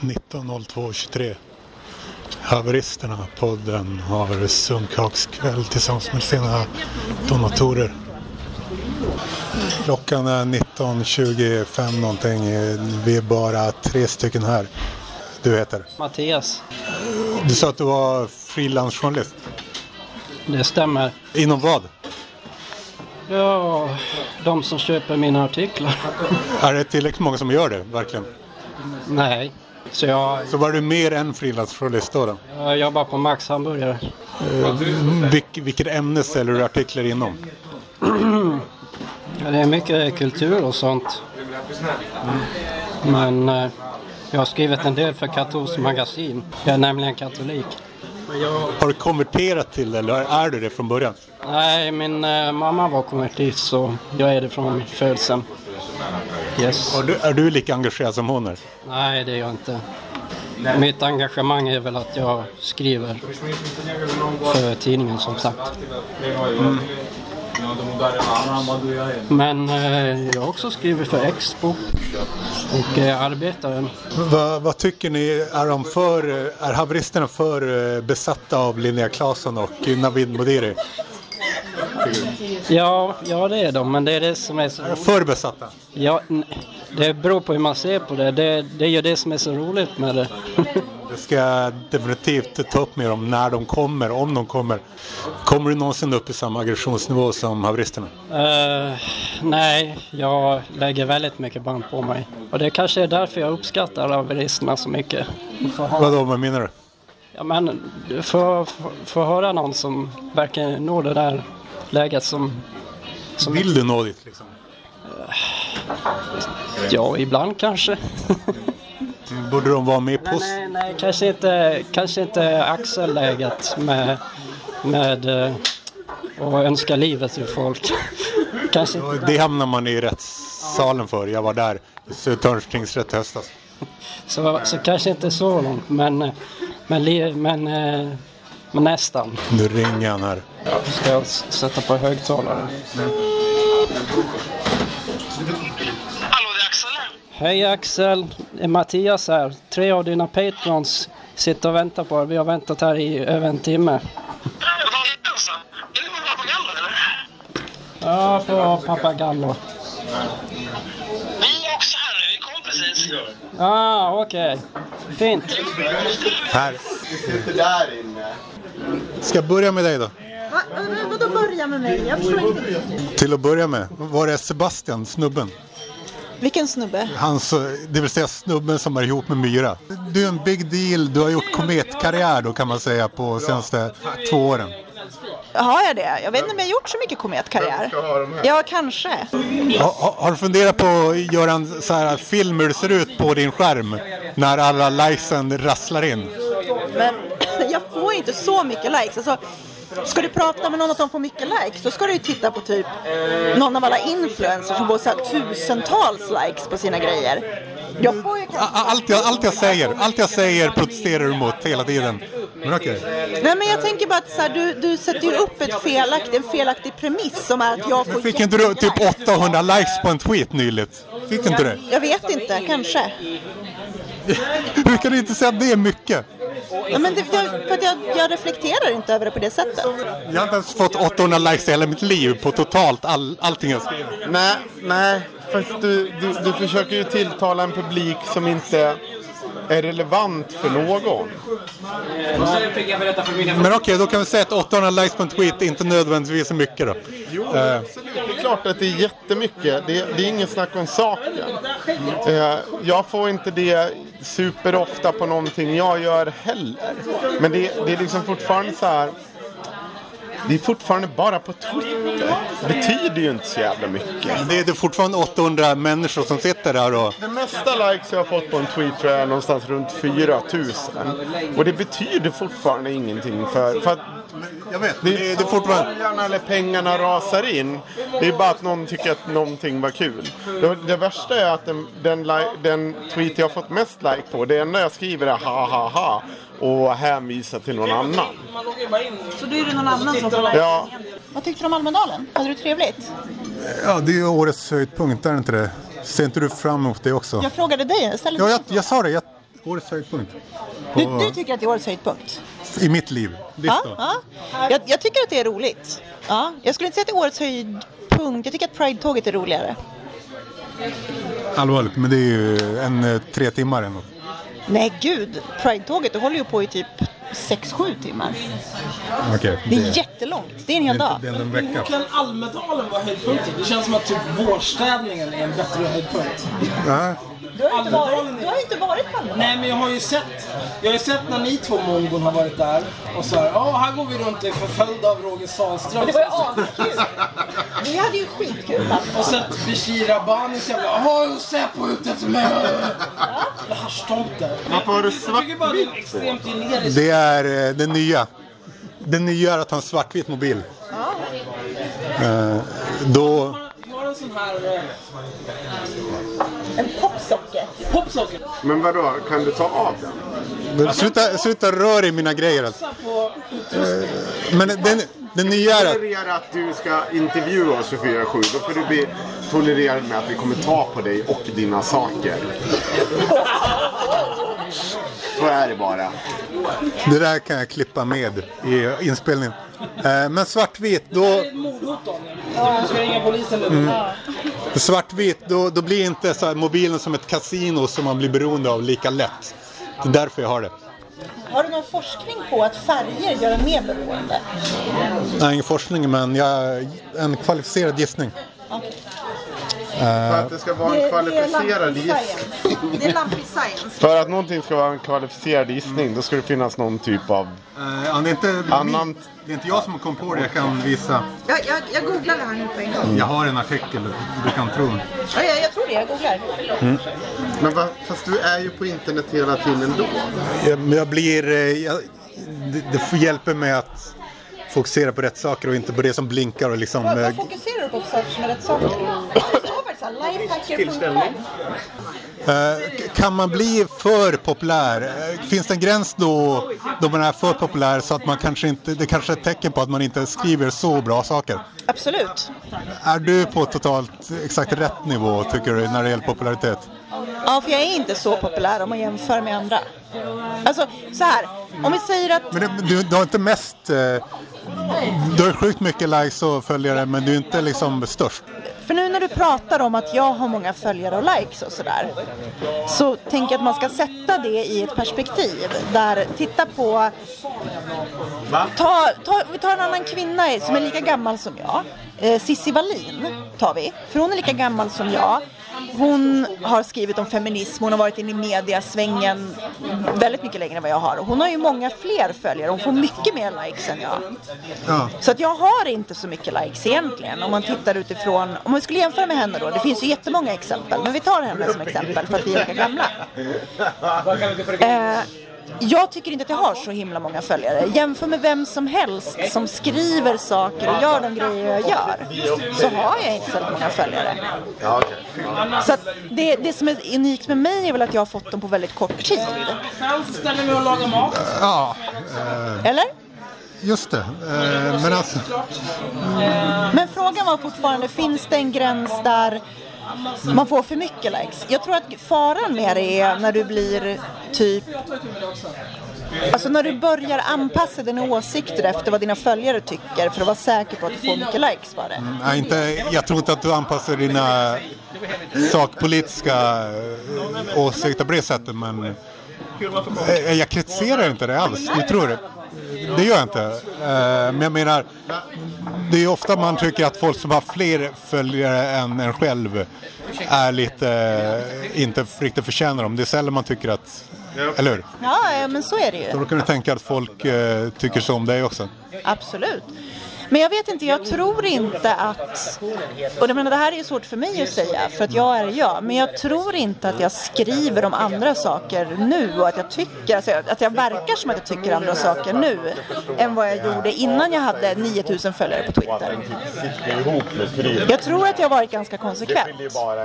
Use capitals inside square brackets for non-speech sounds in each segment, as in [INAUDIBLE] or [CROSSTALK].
19.02.23. Haveristerna, podden, har sunkakskväll tillsammans med sina donatorer. Klockan är 19.25 någonting. Vi är bara tre stycken här. Du heter? Mattias. Du sa att du var frilansjournalist. Det stämmer. Inom vad? Ja, de som köper mina artiklar. Är det tillräckligt många som gör det, verkligen? Nej. Så jag, Så var du mer än frilansjournalist då? då? jag jobbar på Max Hamburgare. Eh, vilk, vilket ämne säljer du artiklar inom? Ja, Det är mycket kultur och sånt. Men eh, jag har skrivit en del för Katolskt magasin. Jag är nämligen katolik. Har du konverterat till det eller är du det från början? Nej, min eh, mamma var konvertit så jag är det från födseln. Yes. Är du, är du lika engagerad som hon är? Nej, det är jag inte. Mitt engagemang är väl att jag skriver för tidningen som sagt. Men eh, jag har också skrivit för Expo och eh, Arbetaren. Vad, vad tycker ni? Är, de för, är haveristerna för eh, besatta av Linnea Claesson och Navid Modiri? Ja, ja, det är de, men det är det som är så... För besatta? Ja, det beror på hur man ser på det. Det, det är ju det som är så roligt med det. [LAUGHS] Ska jag definitivt ta upp med dem när de kommer, om de kommer. Kommer du någonsin upp i samma aggressionsnivå som haveristerna? Eh, nej, jag lägger väldigt mycket band på mig. Och det kanske är därför jag uppskattar haveristerna så mycket. Vadå, vad menar du? Ja, men du får, får, får höra någon som verkligen når det där läget som... som Vill du nå dit liksom? Ja, ibland kanske. [LAUGHS] Borde de vara med Men på... nej, nej, kanske inte, kanske inte axelläget med, med eh, att önska livet ur folk. [LAUGHS] kanske inte. Det hamnar man i rättssalen för. Jag var där i Södertörns tingsrätt höstas. Så, så kanske inte så långt, men, men, men, eh, men nästan. Nu ringer han här. Ska jag sätta på högtalare. Hallå, Hej Axel, det är Mattias här. Tre av dina patrons sitter och väntar på er. Vi har väntat här i över en timme. Ja, på Papagallo. Vi är också här nu, vi kom precis. Ah, okej. Fint. Här. sitter där inne. Ska jag börja med dig då? Va, men vadå börja med mig? Jag förstår inte. Till att börja med, var är Sebastian, snubben? Vilken snubbe? Hans, eh, det vill säga snubben som är ihop med Myra. Du är en big deal, du har gjort kometkarriär då kan man säga på senaste två åren. Har jag det? Jag vet inte om jag har gjort så mycket kometkarriär. Ja, kanske. Ha, ha, har du funderat på att göra en så här film hur det ser ut på din skärm? När alla likesen rasslar in. Men [CLEARS THROAT] jag får inte så mycket likes. Alltså, ska du prata med någon att de får mycket likes, då ska du ju titta på typ någon av alla influencers som får så tusentals likes på sina grejer. Jag får ju kanske... Allt jag, allt jag säger, allt jag säger protesterar du mot hela tiden. Men okej. Nej men jag tänker bara att så här, du, du sätter ju upp ett felaktigt, en felaktig premiss som är att jag får Fick inte du typ likes. 800 likes på en tweet nyligt? Fick inte det? Jag vet inte, kanske. Hur kan du inte säga att det är mycket? Ja, men det, jag, för att jag, jag reflekterar inte över det på det sättet. Jag har inte ens fått 800 likes i hela mitt liv på totalt all, allting jag skriver. Nej, nej. Fast du, du, du försöker ju tilltala en publik som inte är relevant för någon. Men okej, då kan vi säga att 800 likes på en tweet inte nödvändigtvis är mycket då. Jo, absolut. Det är klart att det är jättemycket. Det, det är inget snack om saken. Eh, Jag får inte det superofta på någonting jag gör heller. Men det, det är liksom fortfarande så här. Det är fortfarande bara på Twitter. Det betyder ju inte så jävla mycket. Det är, det är fortfarande 800 människor som sitter där och... Det mesta likes jag har fått på en tweet tror jag är någonstans runt 4000. Och det betyder fortfarande ingenting för... för att Jag vet, det, det är, det fortfarande... följarna eller pengarna rasar in. Det är bara att någon tycker att någonting var kul. Det, det värsta är att den, den, den tweet jag har fått mest like på, det enda jag skriver är ha ha ha och hänvisar till någon annan. Så då är det någon annan som får. Ja, Vad tyckte du om Almedalen? Hade du trevligt? Ja, det är ju årets höjdpunkt, är det inte det? Ser inte du fram emot det också? Jag frågade dig, jag ställde Ja, jag, jag sa det. Jag, årets höjdpunkt. Du, Och- du tycker att det är årets höjdpunkt? I mitt liv. Ja, ja. Jag, jag tycker att det är roligt. Ja, jag skulle inte säga att det är årets höjdpunkt. Jag tycker att Pride-tåget är roligare. Allvarligt, men det är ju en eh, tre timmar eller något. Nej, gud. Pride-tåget det håller ju på i typ 6-7 timmar. Okej. Det är jättelångt. Det är en hel det dag. det är en vecka. Kan Almedalen vara höjdpunkten? Det känns som att typ vårstädningen är en bättre höjdpunkt. Ja. Du har inte varit, du har inte varit på. Nej men jag har ju sett, jag har ju sett när ni två mongon har varit där och så här, ja här går vi runt och är förföljda av Roger Sahlström. Det var ju askul. Vi hade ju skitkul. Och sett Bashir Rabanis jävla, jaha Säpo ute efter mig. Jävla haschtomte. Varför har du Jag tycker bara det är svartvitt extremt generiskt. Det är eh, det nya. Det nya är att ha en svartvit mobil. Eh, då... Sån här eh, En popsocker. popsocket. Men vadå, kan du ta av den? Sluta, sluta röra i mina grejer. Alltså. På, Men den, den nya är att... Tolerera att du ska intervjua oss 24-7. Då får du bli tolererad med att vi kommer ta på dig och dina saker. Så är det bara. Det där kan jag klippa med i inspelningen. Eh, Men svartvit, då... ett mordhot Daniel. Jag ska ringa polisen nu. Svartvit, då, då blir inte så här mobilen som ett kasino som man blir beroende av lika lätt. Det är därför jag har det. Har du någon forskning på att färger gör en mer beroende? Nej, ingen forskning, men jag, en kvalificerad gissning. För att det ska vara en kvalificerad gissning. Det är lampig science. För att någonting ska vara en kvalificerad gissning då ska det finnas någon typ av... Uh, det, är inte Annan- det är inte jag som kommit på det, jag kan visa. Jag, jag, jag googlar det här nu på en gång. Jag har en artikel, du kan tro. Ja, jag, jag tror det, jag googlar. Men va, fast du är ju på internet hela tiden ändå. Jag, men jag blir... eh, Jag, det, det hjälpa mig att fokusera på rätt saker och inte på det som blinkar och liksom... Vad, eh, vad fokuserar du på för saker som är rätt saker? [COUGHS] Lifehacker.com. Eh, Kan man bli för populär? Eh, Finns det en gräns då, då man är för populär så att man kanske inte, det kanske är ett tecken på att man inte skriver så bra saker? Absolut. Är du på totalt exakt rätt nivå tycker du när det gäller popularitet? Ja, för jag är inte så populär om man jämför med andra. Alltså, så här. Om vi säger att... Men du, du har inte mest... eh, Du har sjukt mycket likes och följare men du är inte liksom störst. För nu när du pratar om att jag har många följare och likes och sådär. Så tänker jag att man ska sätta det i ett perspektiv. Där, titta på... Ta, ta, vi tar en annan kvinna som är lika gammal som jag. Eh, Cissi Wallin tar vi. För hon är lika gammal som jag. Hon har skrivit om feminism, hon har varit inne i mediasvängen väldigt mycket längre än vad jag har. Och Hon har ju många fler följare, hon får mycket mer likes än jag. Ja. Så att jag har inte så mycket likes egentligen om man tittar utifrån, om man skulle jämföra med henne då, det finns ju jättemånga exempel, men vi tar henne som exempel för att vi är lika gamla. Eh, jag tycker inte att jag har så himla många följare. Jämför med vem som helst som skriver saker och gör de grejer jag gör. Så har jag inte så många följare. Så att det, det som är unikt med mig är väl att jag har fått dem på väldigt kort tid. Ja, Eller? just det. Eh, Men alltså... Men frågan var fortfarande, finns det en gräns där man får för mycket likes? Jag tror att faran med det är när du blir typ Alltså när du börjar anpassa dina åsikter efter vad dina följare tycker för att vara säker på att du får mycket likes för det. Mm, nej, inte, jag tror inte att du anpassar dina sakpolitiska eh, åsikter på det sättet men eh, jag kritiserar inte det alls, ni tror det. Det gör jag inte. Eh, Men jag menar, det är ofta man tycker att folk som har fler följare än en själv är lite, eh, inte riktigt förtjänar dem. Det är sällan man tycker att, eller hur? Ja, men så är det ju. Då kan du tänka att folk eh, tycker så om dig också. Absolut. Men jag vet inte, jag tror inte att... Och jag menar, det här är ju svårt för mig att säga, för att jag är jag. Men jag tror inte att jag skriver om andra saker nu och att jag tycker, alltså, att jag verkar som att jag tycker andra saker nu än vad jag gjorde innan jag hade 9000 följare på Twitter. Jag tror att jag varit ganska konsekvent.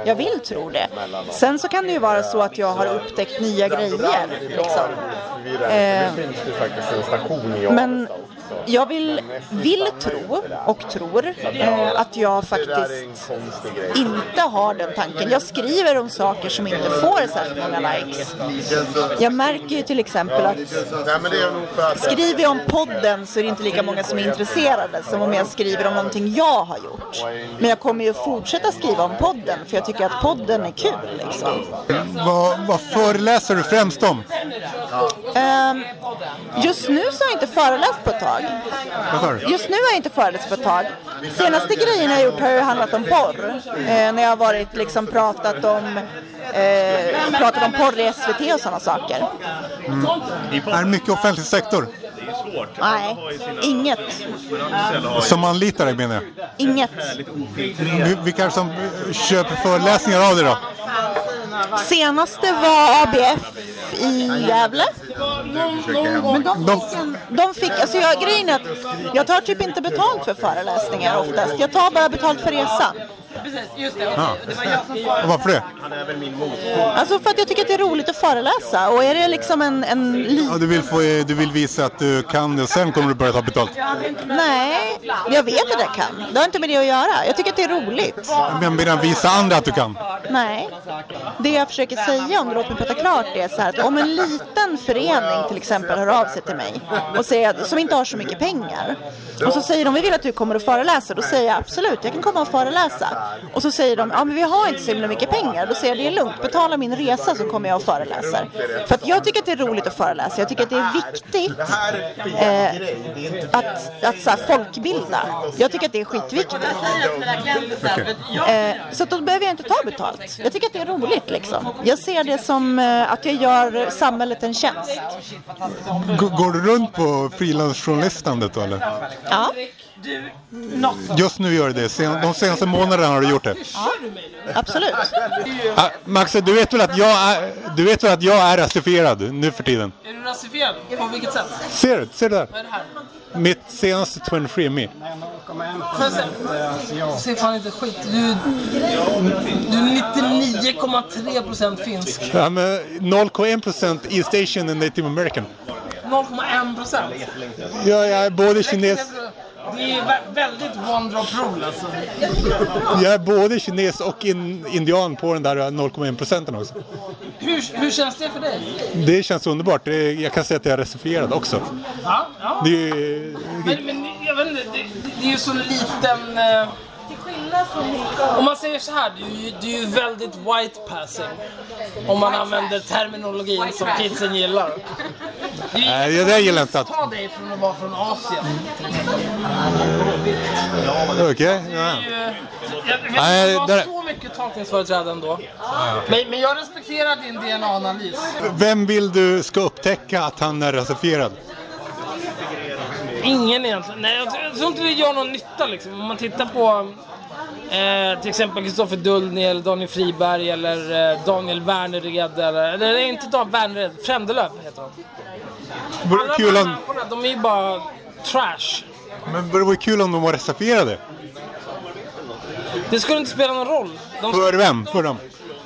Jag vill tro det. Sen så kan det ju vara så att jag har upptäckt nya grejer. Liksom. Station i Men jag vill, vill tro och tror eh, att jag faktiskt inte har den tanken. Jag skriver om saker som inte får särskilt många likes. Jag märker ju till exempel att skriver jag om podden så är det inte lika många som är intresserade som om jag skriver om någonting jag har gjort. Men jag kommer ju fortsätta skriva om podden för jag tycker att podden är kul liksom. Vad, vad föreläser du främst om? Ehm, just nu så har jag inte föreläst på ett tag. Just nu har jag inte föreläst på ett tag. Senaste grejen jag har gjort har ju handlat om porr. Eh, när jag har varit liksom pratat om eh, pratat om porr i SVT och sådana saker. Är det mycket offentlig sektor Nej, inget. som anlitar dig menar jag? Inget. Vi- Vilka som köper föreläsningar av dig då? Senaste var ABF i Gävle. Men de De- fick, en, de fick alltså jag, grejen är att jag tar typ inte betalt för föreläsningar oftast. Jag tar bara betalt för resan. Och varför det? Alltså för att jag tycker att det är roligt att föreläsa. Och är det liksom en, en li- Ja, du, vill få, du vill visa att du kan det sen kommer du börja ta betalt. Nej, jag vet att jag kan. Det har inte med det att göra. Jag tycker att det är roligt. Men medan visa andra att du kan. Nej. Det jag försöker säga, om du låter mig prata klart, det är så här att om en liten förening till exempel hör av sig till mig och säger som inte har så mycket pengar och så säger de vi vill att du kommer och föreläser. Då säger jag absolut, jag kan komma och föreläsa. Och så säger de, ja men vi har inte så himla mycket pengar. Då säger jag det är lugnt, betala min resa så kommer jag och föreläser. För att jag tycker att det är roligt att föreläsa. Jag tycker att det är viktigt eh, att, att så här, folkbilda. Jag tycker att det är skitviktigt. Eh, så då behöver jag inte ta betalt. Jag tycker att det är roligt liksom. Jag ser det som eh, att jag gör samhället en tjänst. G- Går du runt på frilansjournalistandet då eller? Ja, Just nu gör du det. Sen- De senaste månaderna har du gjort det. absolut. [LAUGHS] Ah, Max, du vet, väl att jag är, du vet väl att jag är rasifierad nu för tiden? Är du rasifierad? På vilket sätt? Ser du? Ser du där? Vad är det här? Mitt senaste 23andMe. Får jag se? Du fan inte skit. Du, du är 99,3% finsk. Ja, men 0,1% East Asian and Native American. 0,1%. Jag är både kines, Det är vä- väldigt one drop rule alltså. jag är både kines och in, indian på den där 0,1% också. Hur, hur känns det för dig? Det känns underbart. Det, jag kan säga att jag är rasifierad också. Ja, ja. Det, är- Men, men jag vet inte, det, det är ju så liten... Eh, om man säger så här, det är, ju, det är ju väldigt white passing. Om man använder terminologin som kidsen gillar. Det är ju Nej, det där gillar jag inte att- Ta dig från att vara från Asien. Okej, ja. Det är ju- Jag vet Nej, inte, det du där- har så mycket tolkningsföreträde ändå. Men, men jag respekterar din DNA-analys. Vem vill du ska upptäcka att han är rasifierad? Ingen egentligen. Nej, jag, tror- jag tror inte det gör någon nytta liksom. Om man tittar på eh, till exempel Kristoffer Dullny eller Daniel Friberg eller eh, Daniel Wernered eller, eller inte Dan Wernered, Frändelöv heter de. Vore Alla det kul de om, här människorna, de är ju bara trash. men det vore kul om de var rasifierade. Det skulle inte spela någon roll. De, För vem? För dem?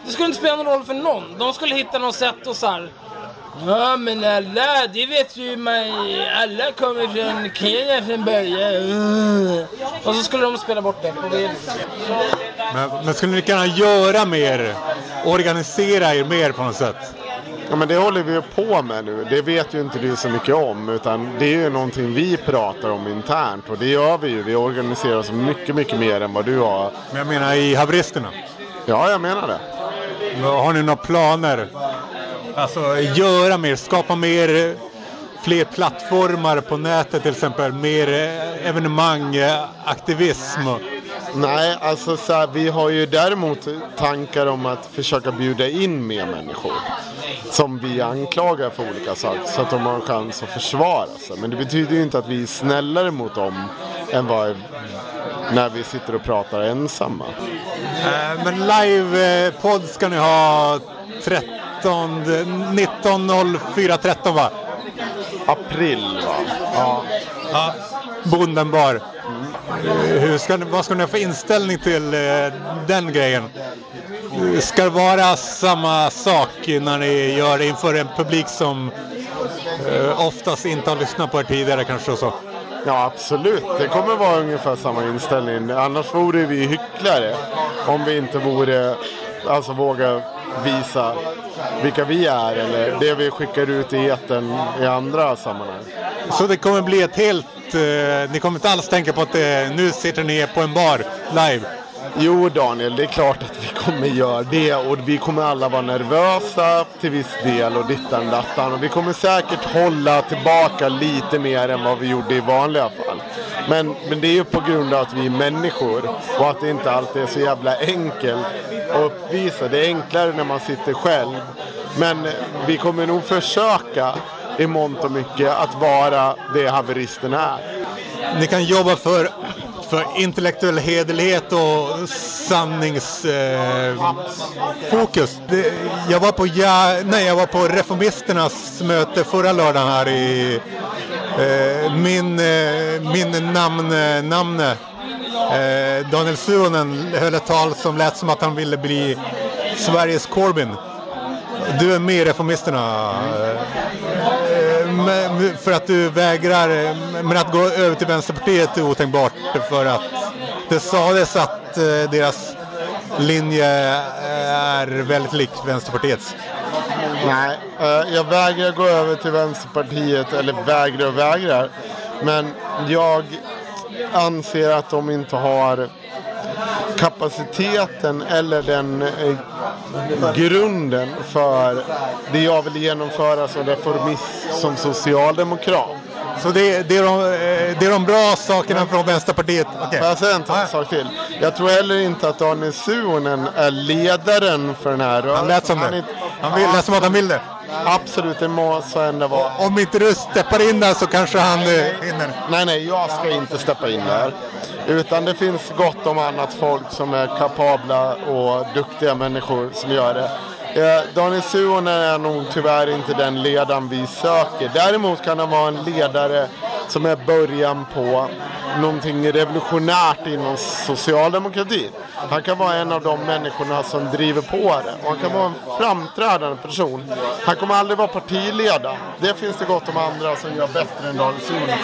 det skulle inte spela någon roll för någon. De skulle hitta något sätt och så här. Ja men alla, det vet ju man. Alla kommer från Kenya från början. Och så skulle de spela bort det. Men, men skulle ni kunna göra mer? Organisera er mer på något sätt? Ja, men det håller vi ju på med nu. Det vet ju inte du så mycket om. Utan det är ju någonting vi pratar om internt. Och det gör vi ju. Vi organiserar oss mycket, mycket mer än vad du har. Men jag menar i haveristerna. Ja, jag menar det. Har ni några planer? Alltså göra mer, skapa mer, fler plattformar på nätet till exempel. Mer eh, evenemang, eh, aktivism. Nej, alltså så här, vi har ju däremot tankar om att försöka bjuda in mer människor. Som vi anklagar för olika saker. Så att de har en chans att försvara sig. Men det betyder ju inte att vi är snällare mot dem än vad när vi sitter och pratar ensamma. Eh, Men live-podd ska ni ha 13, 19.04 13 va? April va? Ja. ja. Bondenbar. Eh, Hur ska vad ska ni ha för inställning till eh, den grejen? Ska det vara samma sak när ni gör det inför en publik som eh, oftast inte har lyssnat på er tidigare kanske och så? Ja, absolut. Det kommer vara ungefär samma inställning. Annars vore vi hycklare om vi inte vore, alltså våga visa vilka vi är eller det vi skickar ut i etern i andra sammanhang. Så det kommer bli ett helt... Eh, ni kommer inte alls tänka på att eh, nu sitter ni på en bar live? Jo Daniel, det är klart att vi kommer göra det och vi kommer alla vara nervösa till viss del och dittan dattan och vi kommer säkert hålla tillbaka lite mer än vad vi gjorde i vanliga fall. Men, men det är ju på grund av att vi är människor och att det inte alltid är så jävla enkelt att uppvisa. Det är enklare när man sitter själv. Men vi kommer nog försöka i mångt och mycket att vara det haveristen är. Ni kan jobba för, för intellektuell hederlighet och sanningsfokus. Eh, jag, var på, ja, nej, jag var på Reformisternas möte förra lördagen här i eh, min, eh, min namn, eh, namne eh, Daniel Suhonen höll ett tal som lät som att han ville bli Sveriges Corbyn. Du är med i Reformisterna. Eh, men- För att du vägrar, men att gå över till Vänsterpartiet är otänkbart för att det sades att eh, deras linje eh, är väldigt lik Vänsterpartiets. Nej, eh, jag vägrar gå över till Vänsterpartiet, eller vägrar och vägrar. Men jag anser att de inte har kapaciteten eller den grunden för det jag vill genomföra som reformist, som socialdemokrat. Så det, det, är, de, eh, det är de bra sakerna från Vänsterpartiet. Okej. Får jag säga en ja. sak till? Jag tror heller inte att Daniel Suhonen är ledaren för den här rörelsen. Han lät som är det. inte- Han vill, lät som att han vill det. Absolut, det må så ändå vara. Om inte du steppar in där så kanske han eh, hinner. Nej, nej, jag ska inte steppa in där. Utan det finns gott om annat folk som är kapabla och duktiga människor som gör det. Eh, Daniel Suhonen är nog tyvärr inte den ledaren vi söker. Däremot kan han vara en ledare som är början på någonting revolutionärt inom socialdemokratin. Han kan vara en av de människorna som driver på det. Och han kan vara en framträdande person. Han kommer aldrig vara partiledare. Det finns det gott om andra som gör bättre än Daniel Suhonen.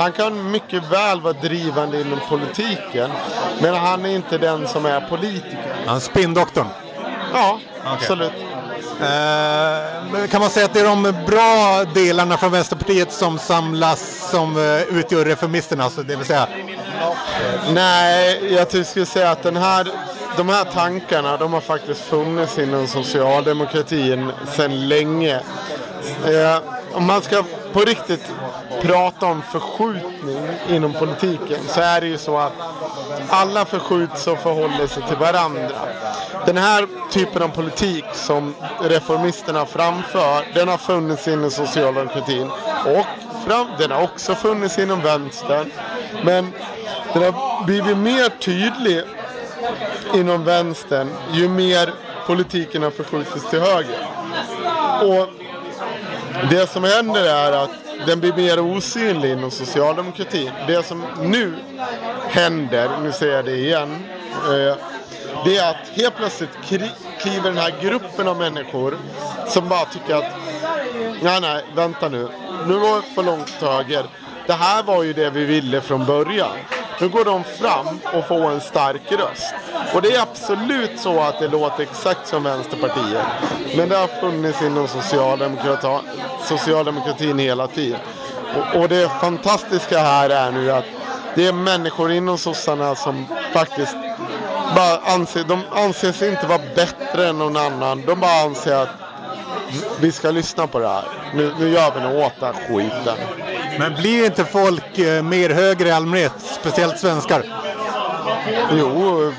Han kan mycket väl vara drivande inom politiken. Men han är inte den som är politiker. Han är spinndoktorn. Ja, absolut. Eh, kan man säga att det är de bra delarna från Vänsterpartiet som samlas som eh, utgör reformisterna, alltså, det vill säga Nej, jag skulle säga att den här, de här tankarna de har faktiskt funnits inom socialdemokratin sedan länge. Eh, om man ska på riktigt prata om förskjutning inom politiken så är det ju så att alla förskjuts och förhåller sig till varandra. Den här typen av politik som reformisterna framför, den har funnits inom socialdemokratin och fram, den har också funnits inom vänstern. Men den har blivit mer tydlig inom vänstern ju mer politiken har förskjutits till höger. Och det som händer är att den blir mer osynlig inom socialdemokratin. Det som nu händer, nu säger jag det igen, eh, det är att helt plötsligt kliver den här gruppen av människor som bara tycker att nej, nej, vänta nu, nu går det för långt höger. Det här var ju det vi ville från början. Nu går de fram och får en stark röst. Och det är absolut så att det låter exakt som Vänsterpartiet. Men det har funnits inom socialdemokrata, socialdemokratin hela tiden. Och, och det fantastiska här är nu att det är människor inom sossarna som faktiskt bara anser, de anser sig inte vara bättre än någon annan. De bara anser att vi ska lyssna på det här. Nu, nu gör vi något åt den här skiten. Men blir inte folk eh, mer högre i allmänhet, speciellt svenskar? Jo,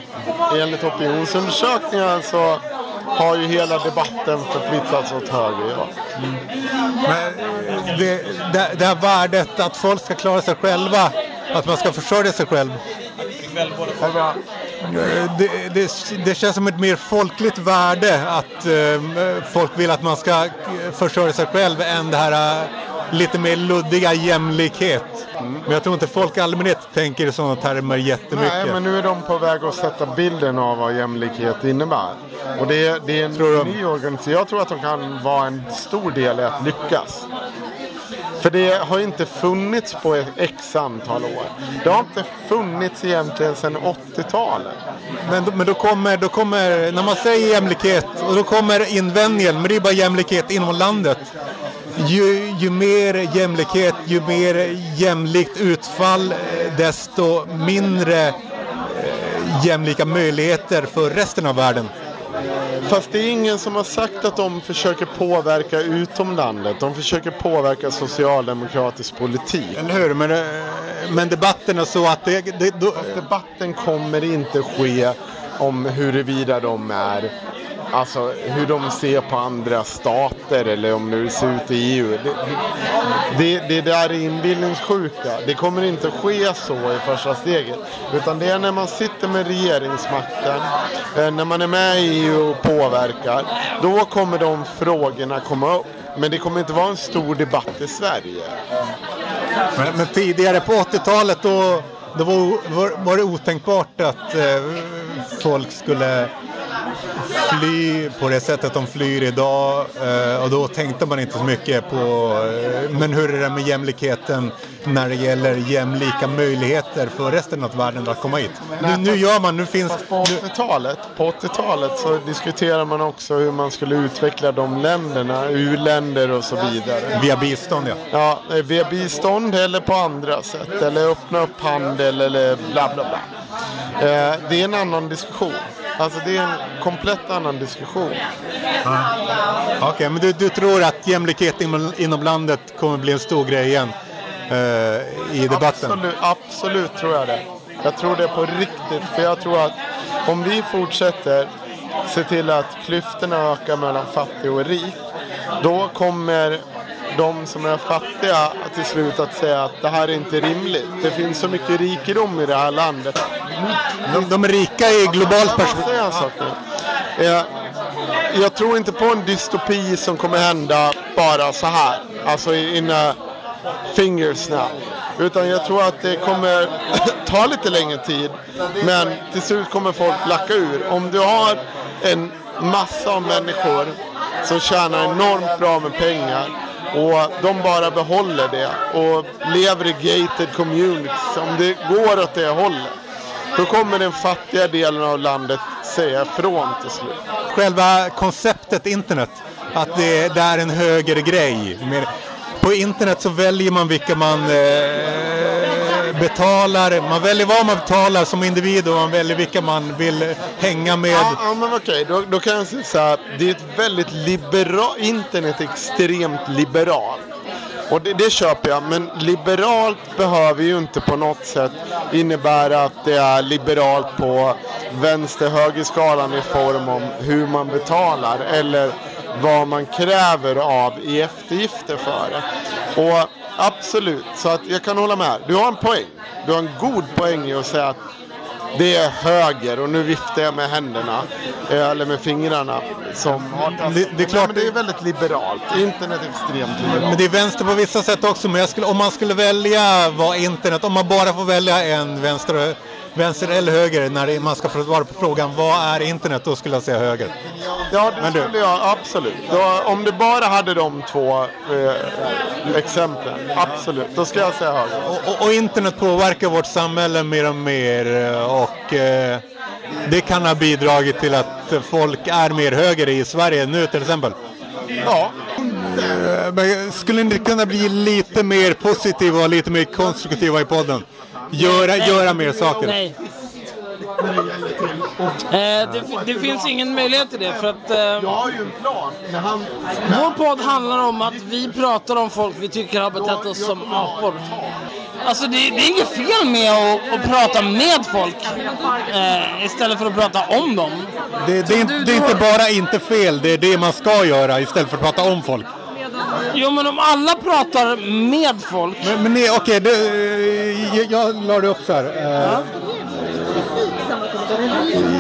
enligt opinionsundersökningar så har ju hela debatten förflyttats åt höger. Ja. Men eh, det, det, det här värdet att folk ska klara sig själva, att man ska försörja sig själv. Det, det, det känns som ett mer folkligt värde att eh, folk vill att man ska eh, försörja sig själv än det här lite mer luddiga jämlikhet. Men jag tror inte folk i allmänhet tänker i sådana termer jättemycket. Nej, men nu är de på väg att sätta bilden av vad jämlikhet innebär. Och det, är- det är en Tror ny organisation. Jag tror att de kan vara en stor del i att lyckas. För det har inte funnits på ett x antal år. Det har inte funnits egentligen sedan 80-talet. Men, då- men då, kommer, då kommer, när man säger jämlikhet, och då kommer invändningen, men det är bara jämlikhet inom landet. Ju, ju mer jämlikhet, ju mer jämlikt utfall, desto mindre eh, jämlika möjligheter för resten av världen. Fast det är ingen som har sagt att de försöker påverka utom landet. De försöker påverka socialdemokratisk politik. Eller hur? Men, eh, men debatten är så att det, det, då, Debatten kommer inte ske om huruvida de är Alltså hur de ser på andra stater eller om det ser ut i EU. Det, det, det där är inbillningssjuka. Det kommer inte ske så i första steget. Utan det är när man sitter med regeringsmakten, eh, när man är med i EU och påverkar. Då kommer de frågorna komma upp. Men det kommer inte vara en stor debatt i Sverige. Men, men tidigare på 80-talet då, då var, var, var det otänkbart att eh, folk skulle fly på det sättet de flyr idag. Eh, och då tänkte man inte så mycket på eh, men hur är det med jämlikheten när det gäller jämlika möjligheter för resten av världen att komma hit. Nu, nu gör man, nu finns... På 80-talet, på 80-talet så diskuterar man också hur man skulle utveckla de länderna, u-länder och så vidare. Via bistånd ja. Ja, eh, via bistånd eller på andra sätt. Eller öppna upp handel eller bla bla bla. Det är en annan diskussion. Alltså det är en komplett annan diskussion. Okej, men du, du tror att jämlikhet inom, inom landet kommer bli en stor grej igen eh, i debatten? Absolut, absolut tror jag det. Jag tror det på riktigt. För jag tror att om vi fortsätter se till att klyftorna ökar mellan fattig och rik. Då kommer de som är fattiga till slut att säga att det här är inte rimligt. Det finns så mycket rikedom i det här landet. De, de är rika i globalt perspektiv. jag? Eh, jag tror inte på en dystopi som kommer hända bara så här. Alltså in a finger snap. Utan jag tror att det kommer [COUGHS] ta lite längre tid. Men till slut kommer folk lacka ur. Om du har en massa av människor som tjänar enormt bra med pengar och de bara behåller det och lever i gated communities. Om det går åt det hållet. Då kommer den fattiga delen av landet säga ifrån till slut. Själva konceptet internet, att det, det är en högre grej. På internet så väljer man vilka man eh, betalar, man väljer vad man betalar som individ och man väljer vilka man vill hänga med. Ja, ja men okej, då, då kan jag säga så här. Det är ett väldigt liberalt, internet är extremt liberalt. Och det, det köper jag, men liberalt behöver ju inte på något sätt innebära att det är liberalt på vänster-höger-skalan i form om hur man betalar eller vad man kräver av i eftergifter för det. Och absolut, så att jag kan hålla med. Du har en poäng. Du har en god poäng i att säga att det är höger och nu viftar jag med händerna. eh, Eller med fingrarna. Som Det- det är klart- men det är väldigt liberalt. Internet är extremt liberalt. Men det är vänster på vissa sätt också. Men skulle, om man skulle välja vad internet, om man bara får välja en vänster, vänster eller höger när man ska svara på frågan vad är internet, då skulle jag säga höger. Ja, det Men du- skulle jag absolut. Då, om du bara hade de två eh, exemplen, absolut. Då ska jag säga höger. Och, och, och internet påverkar vårt samhälle mer och mer eh, och eh, det kan ha bidragit till att folk är mer höger i Sverige nu till exempel. Ja, Eh, Men skulle ni kunna bli lite mer positiva och lite mer konstruktiva i podden? Göra, göra mer saker? Nej. Eh, det, det finns ingen möjlighet till det för att eh, jag har ju en plan. När han, vår podd handlar om att vi pratar om folk vi tycker har betett oss som apor. Alltså det, det är inget fel med att, att prata med folk eh, istället för att prata om dem. Det, det, är, inte- det är inte bara inte fel, det är det man ska göra istället för att prata om folk. Jo men om alla pratar med folk. Men, men nej, okej, det, eh, jag, jag la det upp så här. Eh,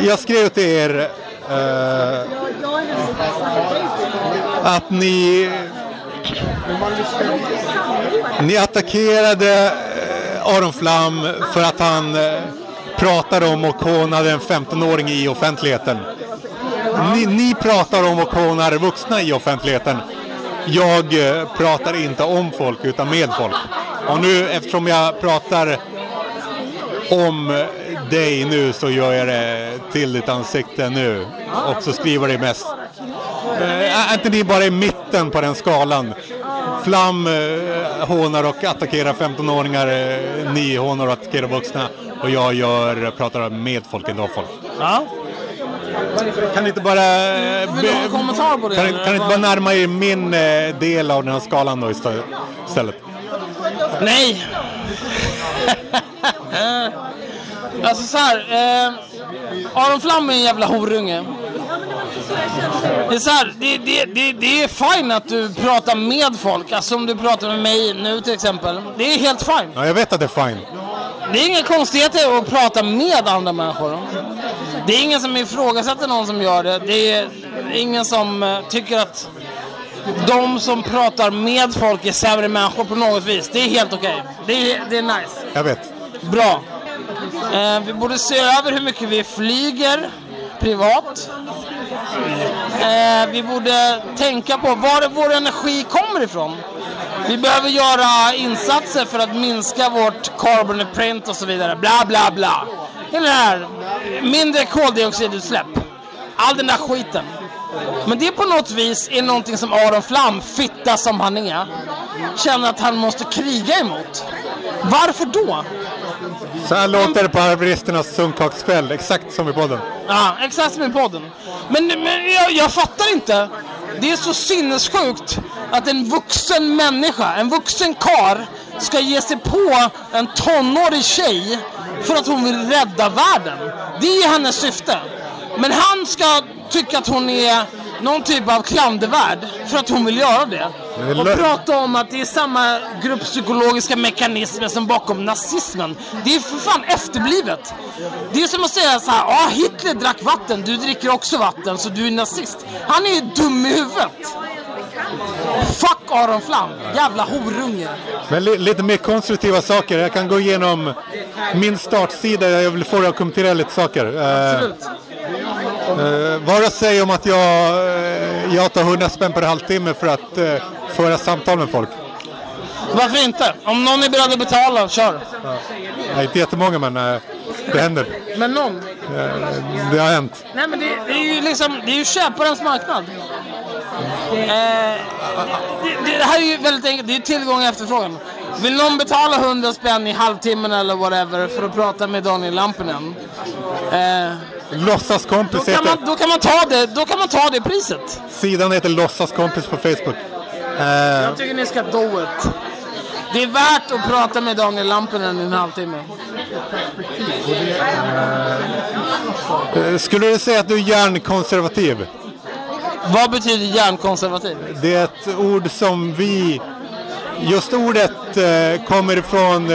jag skrev till er eh, att ni, ni attackerade eh, Aron Flam för att han eh, pratade om och hånade en 15-åring i offentligheten. Ni, ni pratar om och hånar vuxna i offentligheten. jag eh, pratar inte om folk utan med folk. Och nu eftersom jag pratar om dig nu så gör jag det till ditt ansikte nu. Och så skriver det mest. Är inte ni bara i mitten på den skalan? Flam eh, hånar och attackerar 15-åringar, eh, ni hånar och attackerar vuxna. Och jag gör, pratar med folk, inte om folk. Ja. Kan ni inte bara... kommentar på det, Kan, eller? kan ni inte bara närma er min eh, del av den här skalan då istället? Nej! [LAUGHS] [LAUGHS] alltså så här. Eh, Aron Flam är en jävla horunge. Det är så här, det, det, det, det är fine att du pratar med folk. Alltså om du pratar med mig nu till exempel. Det är helt fine. Ja, jag vet att det är fine. Det är inga konstigheter att prata med andra människor. Det är ingen som ifrågasätter någon som gör det. Det är ingen som eh, tycker att de som pratar med folk är sämre människor på något vis. Det är helt okej. Det, är, det är nice. Jag vet. Bra. Eh, vi borde se över hur mycket vi flyger privat. Eh, vi borde tänka på var vår energi kommer ifrån. Vi behöver göra insatser för att minska vårt carbon print och så vidare. Bla, bla, bla. Hela det här. Mindre koldioxidutsläpp. All den där skiten. Men det på något vis är någonting som Aron Flam, fitta som han är, känner att han måste kriga emot. Varför då? Så här låter det på haveristernas sunkakskväll, exakt som i podden. Ja, exakt som i podden. Men, men jag, jag fattar inte. Det är så sinnessjukt att en vuxen människa, en vuxen kar ska ge sig på en tonårig tjej för att hon vill rädda världen. Det är hennes syfte. Men han ska tycka att hon är någon typ av klandervärd för att hon vill göra det. är Och prata om att det är samma grupppsykologiska mekanismer som bakom nazismen. Det är för fan efterblivet. Det är som att säga så här, ja Hitler drack vatten, du dricker också vatten så du är nazist. Han är ju dum i huvudet. Fuck Aron Flam, jävla horunge. Men li, lite mer konstruktiva saker. Jag kan gå igenom min startsida. Jag vill få dig att kommentera lite saker. Eh, Absolut. Eh, att säga om att jag, eh, jag tar 100 spänn per halvtimme för att eh, föra samtal med folk? Varför inte? Om någon är beredd att betala, kör. Nej, inte jättemånga men eh, det händer. Men någon. Eh, det har hänt. Nej men det, det är ju liksom, det är ju köparens marknad. Eh, det, det, här är ju väldigt enkelt, det är tillgång och efterfrågan. Vill någon betala 100 spänn i halvtimmen eller whatever för att prata med Daniel Lampinen? Eh, Låtsaskompis då, kan heter, man, då, kan man ta det, då kan man ta det priset. sidan heter Låtsaskompis på Facebook. Eh, Jag tycker ni ska do it. Det är värt att prata med Daniel Lampinen i en halvtimme. eh, skulle du säga att du är hjärnkonservativ? Vad betyder hjärnkonservativ? Det är ett ord som vi, just ordet eh, kommer ifrån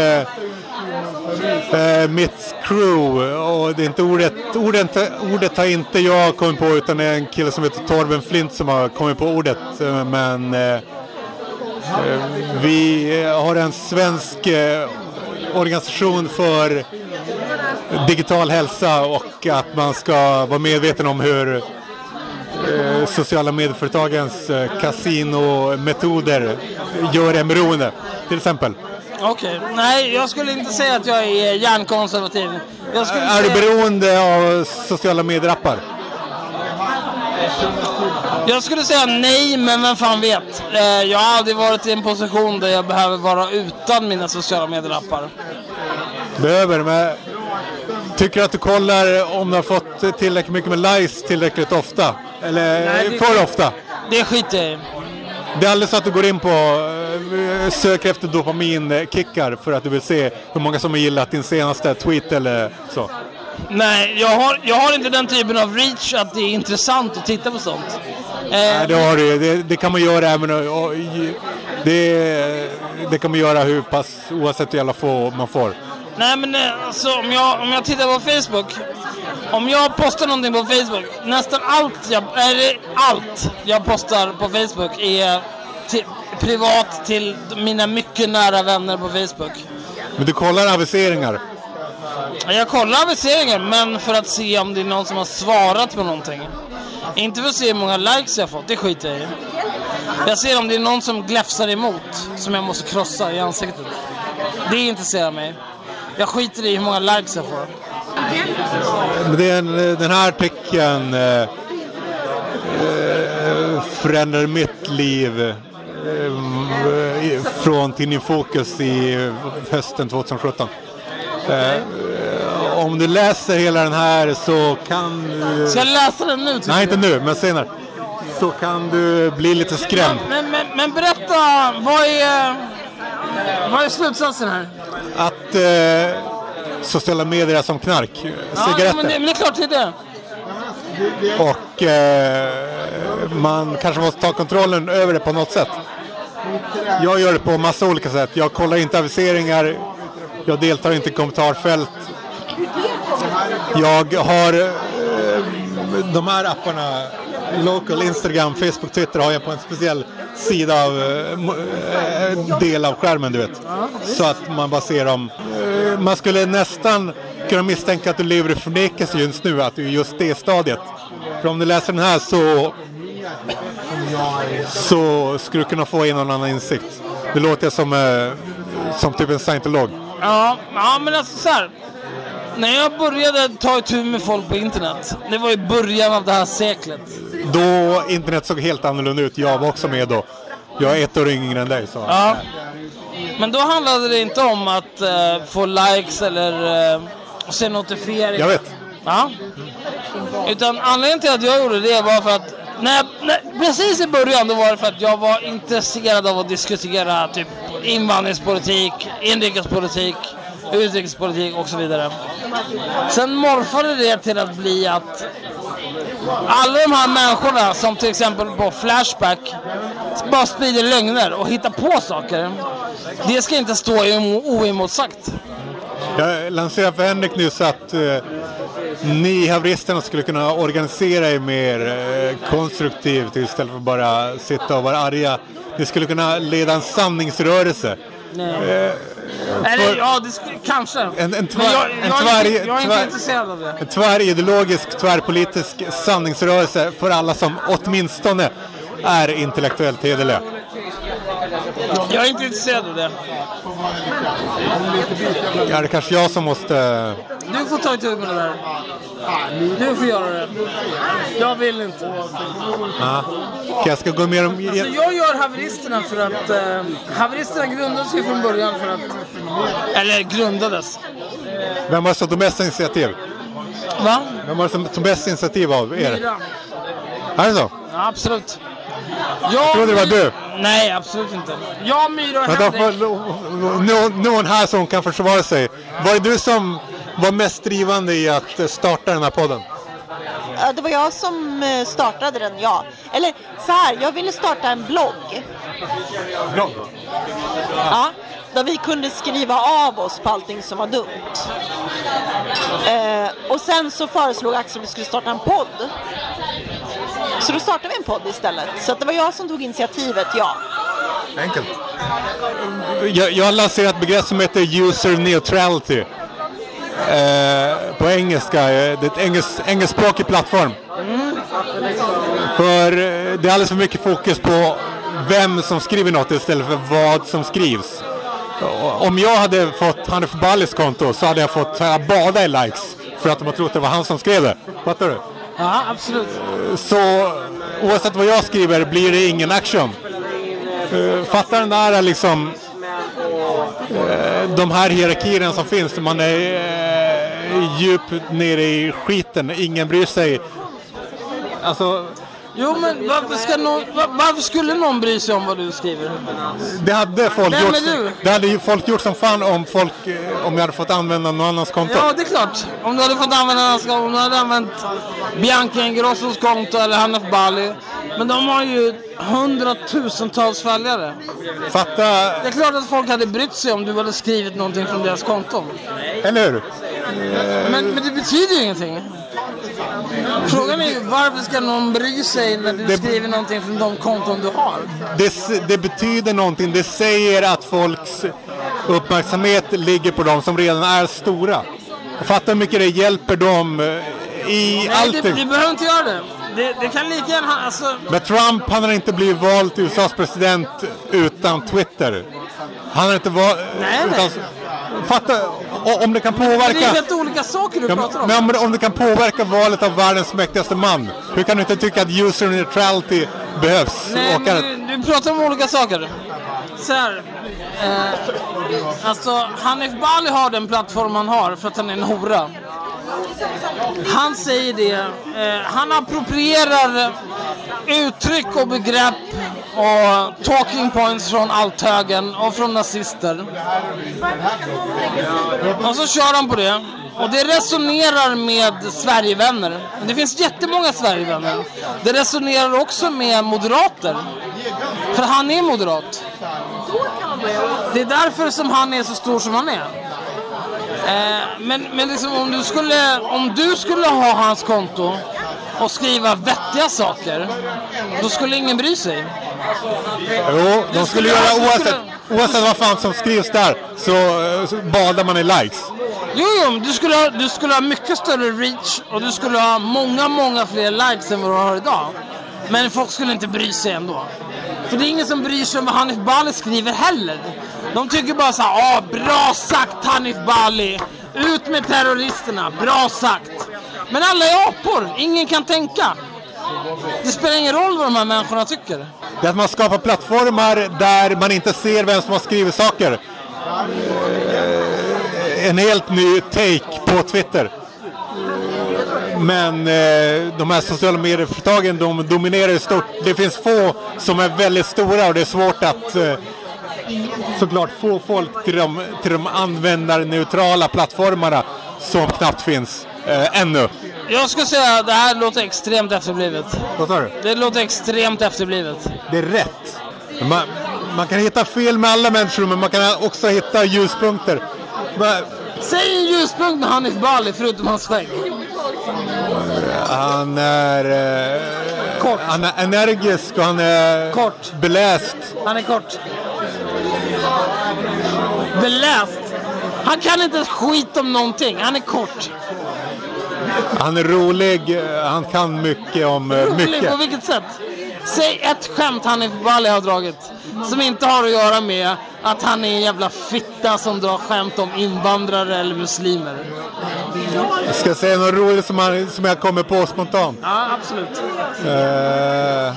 eh, mitt crew och det är inte ordet, ordet, ordet har inte jag kommit på utan det är en kille som heter Torben Flint som har kommit på ordet. Eh, men eh, eh, vi eh, har en svensk eh, organisation för digital hälsa och att man ska vara medveten om hur eh, sociala medieföretagens eh, kasinometoder gör en beroende, till exempel. Okej, nej jag skulle inte säga att jag är hjärnkonservativ. Jag skulle Är du beroende av sociala medierappar? jag skulle säga nej, men vem fan vet. Eh, jag har aldrig varit i en position där jag behöver vara utan mina sociala medierappar. Behöver, men tycker du att du kollar om du har fått tillräckligt mycket med likes tillräckligt ofta? Eller Nej, det- för ofta? Det skiter jag i. Det är aldrig så att du går in på söker efter dopaminkickar för att du vill se hur många som har gillat din senaste tweet eller så. Nej, jag har, jag har inte den typen av reach att det är intressant att titta på sånt. Eh, Nej, det har du det, det kan man göra även det, det kan man göra hur pass oavsett hur jävla få man får. Nej men eh, alltså om jag, om jag tittar på Facebook. Om jag postar någonting på Facebook. Nästan allt jag, eller allt jag postar på Facebook är till, privat till mina mycket nära vänner på Facebook. Men du kollar aviseringar. Jag kollar aviseringar men för att se om det är någon som har svarat på någonting. Inte för att se hur många likes jag har fått, det skiter jag i. Jag ser om det är någon som gläfsar emot, som jag måste krossa i ansiktet. Det intresserar mig. Jag skiter i hur många likes jag får. Men det är en, den här artikeln eh, eh, förändrade mitt liv från Tidning Fokus i hösten 2017. Eh, om du läser hela den här så kan du... Ska jag läsa den nu Nej, inte nu, men senare. Så kan du bli lite skrämd. Men, men, men berätta, vad är, vad är slutsatsen här? Att eh, sociala medier är som knark. Ja, Cigaretter. men, det, men det är klart det är det. Och eh, man kanske måste ta kontrollen över det på något sätt. Jag gör det på massa olika sätt. Jag kollar inte aviseringar. Jag deltar inte i kommentarfält. Jag har eh, de här apparna, Local, Instagram, Facebook, Twitter har jag på en speciell sida av eh, eh del av skärmen du vet. Så att man bara ser dem. Eh, man skulle nästan kunna misstänka att du lever i förnekelse just nu, att du är just det stadiet. För om du läser den här så så skulle du kunna få en och annan insikt. Det låter som, eh, som typ en scientolog. Ja, ja men alltså så här. När jag började ta itu med folk på internet, det var i början av det här seklet. Då internet såg helt annorlunda ut. Jag var också med då. Jag är ett år yngre än dig. Så. Ja. Men då handlade det inte om att eh, få likes eller uh, se notifieringar. Jag vet. Ja. Utan anledningen till att jag gjorde det var för att när, när, precis i början då var det för att jag var intresserad av att diskutera typ invandringspolitik, inrikespolitik, utrikespolitik och så vidare. Sen morfade det till att bli att alla de här människorna som till exempel på Flashback bara sprider lögner och hittar på saker. Det ska inte stå oemotsagt. Jag lanserade för Henrik nyss att eh, ni haveristerna skulle kunna organisera er mer eh, konstruktivt istället för bara sitta och vara arga. Ni skulle kunna leda en sanningsrörelse. Eller ja, det sk- kanske. En- en tvär- jag, en jag, är tvär- inte, jag är inte tvär- intresserad av det. En tvärideologisk, tvärpolitisk sanningsrörelse för alla som åtminstone är intellektuellt hederliga. Jag är inte intresserad av det. Ja, det är kanske jag som måste... Du får ta itu med det där. Du får göra det. Jag vill inte. Ja. Jag ska gå mer om... Så jag gör haveristerna för att... Eh, haveristerna grundades ju från början för att... Eller grundades. Vem var det som tog mest initiativ? Va? Vem var det som tog mest initiativ av er? Myra. Är det så? Ja, absolut. Jag trodde det var du. Nej, absolut inte. Jag, Myra och Vänta, Henrik. någon, någon här som kan försvara sig. Var det du som var mest drivande i att starta den här podden? Ja, det var jag som eh, startade den, ja. Eller så här, jag ville starta en blogg. Bra. Ja, där vi kunde skriva av oss på allting som var dumt. Eh, och sen så föreslog Axel att vi skulle starta en podd. Så då startade vi en podd istället. Så att det var jag som tog initiativet, ja. Enkelt. Jag, jag har lanserat ett begrepp som heter user neutrality. Eh, på engelska. eh, Det är ett engelsk, engelskspråkig plattform. För eh, det är alldeles för mycket fokus på vem som skriver något istället för vad som skrivs. Om jag hade fått Hanif Balis konto så hade jag fått så här, bada i likes för att de har trott att det var han som skrev det. Fattar du? Ja, absolut. Eh, så oavsett vad jag skriver blir det ingen action. Eh, fattar den där liksom eh, de här hierarkierna som finns. Man är djupt nere i skiten. Ingen bryr sig. Alltså, Jo, men varför, ska någon, var, varför skulle någon bry sig om vad du skriver? det hade folk Vem gjort. är du? Det hade ju folk gjort som fan om folk, eh, om jag hade fått använda någon annans konto. Ja, det är klart. Om du hade fått använda hans om du hade använt Bianca Ingrossos konto eller Hanif Bali. Men de har ju hundratusentals följare. Fatta, Det är klart att folk hade brytt sig om du hade skrivit någonting från deras konton. eller hur? Men, men det betyder ju ingenting. Frågan är ju varför ska någon bry sig när du Det- skriver någonting från de konton du har? Det, det betyder någonting. Det säger att folks uppmärksamhet ligger på de som redan är stora. Och fatta hur mycket det hjälper dem eh, i Nej, allting. det, det behöver inte göra det. det, det kan lika gärna... Alltså, Men Trump, han har inte blivit vald till USAs president utan Twitter. Han har inte valt... Nej, nej. utan, fatta, o- om det kan det är påverka... helt olika saker du Ja, pratar om. men om, det- om det kan påverka valet av världens mäktigaste man, hur kan du inte tycka att user neutrality behövs? Nej, Och men du, du pratar om olika saker. Så här. Eh, alltså, Hanif Bali har den plattform han har för att han är en hora. Han säger det. Eh, han approprierar uttryck och begrepp och talking points från althögern och från nazister. Och så kör han på det. Och det resonerar med Sverigevänner. Det finns jättemånga Sverigevänner. Det resonerar också med moderater. För han är moderat. Det är därför som han är så stor som han är. Eh, men men liksom, om, du skulle, om du skulle ha hans konto och skriva vettiga saker, då skulle ingen bry sig. Jo, de skulle göra oavsett, oavsett vad fan som skrivs där så, eh, så badar man i likes. Jo, jo, men du skulle, ha, du skulle ha mycket större reach och du skulle ha många, många fler likes än vad du har idag. Men folk skulle inte bry sig ändå. För det är ingen som bryr sig om vad Hanif Bali skriver heller. De tycker bara så här, ah, bra sagt Hanif Bali! Ut med terroristerna, bra sagt! Men alla är apor, ingen kan tänka. Det spelar ingen roll vad de här människorna tycker. Det är att man skapar plattformar där man inte ser vem som har skrivit saker. Eh, en helt ny take på Twitter. Men eh, de här sociala medieföretagen de dominerar stort. Det finns få som är väldigt stora och det är svårt att eh, såklart få folk till de, till de användarneutrala plattformarna som knappt finns eh, ännu. Jag skulle säga att det här låter extremt efterblivet. Vad sa du? Det låter extremt efterblivet. Det är rätt. Man, man kan hitta fel med alla människor men man kan också hitta ljuspunkter. Men Säg en ljuspunkt med Hanif Bali förutom hans skägg. Han är, eh, Kort. han är energisk och han är Kort. beläst. Han är kort. Beläst. Han kan inte skit om någonting. Han är kort. Han är rolig, eh, han kan mycket om eh, Rolig mycket. på vilket sätt? Säg ett skämt Hanif Bali har dragit. Som inte har att göra med att han är en jävla fitta som drar skämt om invandrare eller muslimer. Jag ska säga något roligt som, han, som jag kommer på spontant. Ja, absolut. Eh,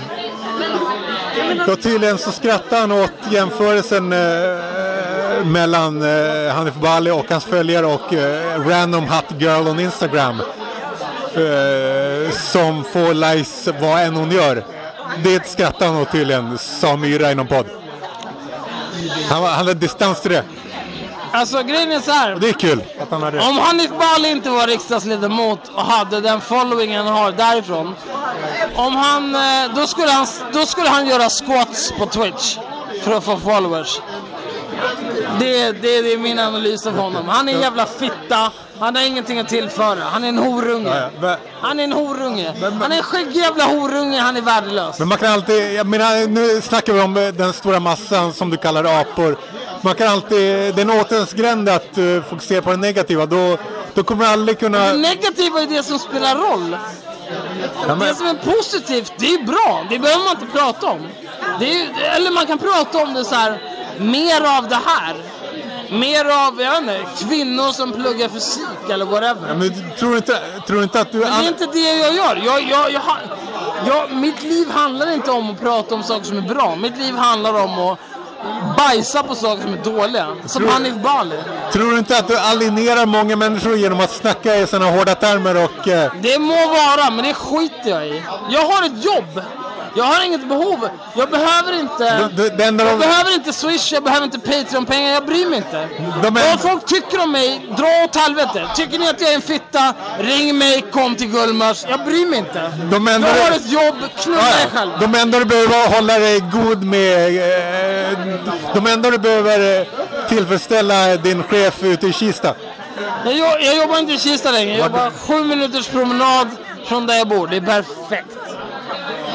då tydligen så skrattar han åt jämförelsen eh, mellan eh, Hanif Bali och hans följare och eh, Random Hot Girl on Instagram. Eh, som får likes vad än hon gör. Det skrattar han åt tydligen, sa Myra i någon podd. Han, var- han hade distans till det. Alltså grejen är så här. Och det är kul att han hade Om Hanif Bali inte var riksdagsledamot och hade den followingen han har därifrån. Om han, eh, då, skulle han, då skulle han göra squats på Twitch för att få followers. Det, det, det är min analys av honom. Han är en jävla fitta. Han har ingenting att tillföra. Han är en horunge. Ja, men- Han är en horunge. Han är en skäggig jävla horunge. Han är värdelös. Men man kan alltid, jag menar nu snackar vi om eh, den stora massan som du kallar apor. Man kan alltid, det är en återvändsgränd att uh, fokusera på det negativa. Då, då kommer du aldrig kunna... Det negativa är det som spelar roll. Ja, men, Det som är positivt, det är bra. Det behöver man inte prata om. Är, eller man kan prata om det så här, mer av det här. Mer av, jag vet inte, kvinnor som pluggar fysik eller whatever. ja, men tror, du inte, tror du inte att du... Men det är inte det jag gör. Jag, jag, jag, jag, mitt liv handlar inte om att prata om saker som är bra. Mitt liv handlar om att bajsa på saker som är dåliga. Som Tror- Hanif Bali. Tror du inte att du alienerar många människor genom att snacka i sådana hårda termer och... eh, Det må vara, men det skiter jag i. Jag har ett jobb. Jag har inget behov. Jag behöver inte... det enda Jag de, behöver inte Swish, jag behöver inte Patreon-pengar, jag bryr mig inte. De är- Vad folk tycker om mig, dra åt helvete. Tycker ni att jag är en fitta, ring mig, kom till Gullmars. Jag bryr mig inte. De enda- Jag har ett jobb, knulla Ja, dig ja. själv. De enda du behöver hålla dig god med... eh, De enda du behöver eh, tillfredsställa din chef ute i Kista. Jag, jag jobbar inte i Kista längre, jag jobbar sju minuters promenad från där jag bor. Det är perfekt.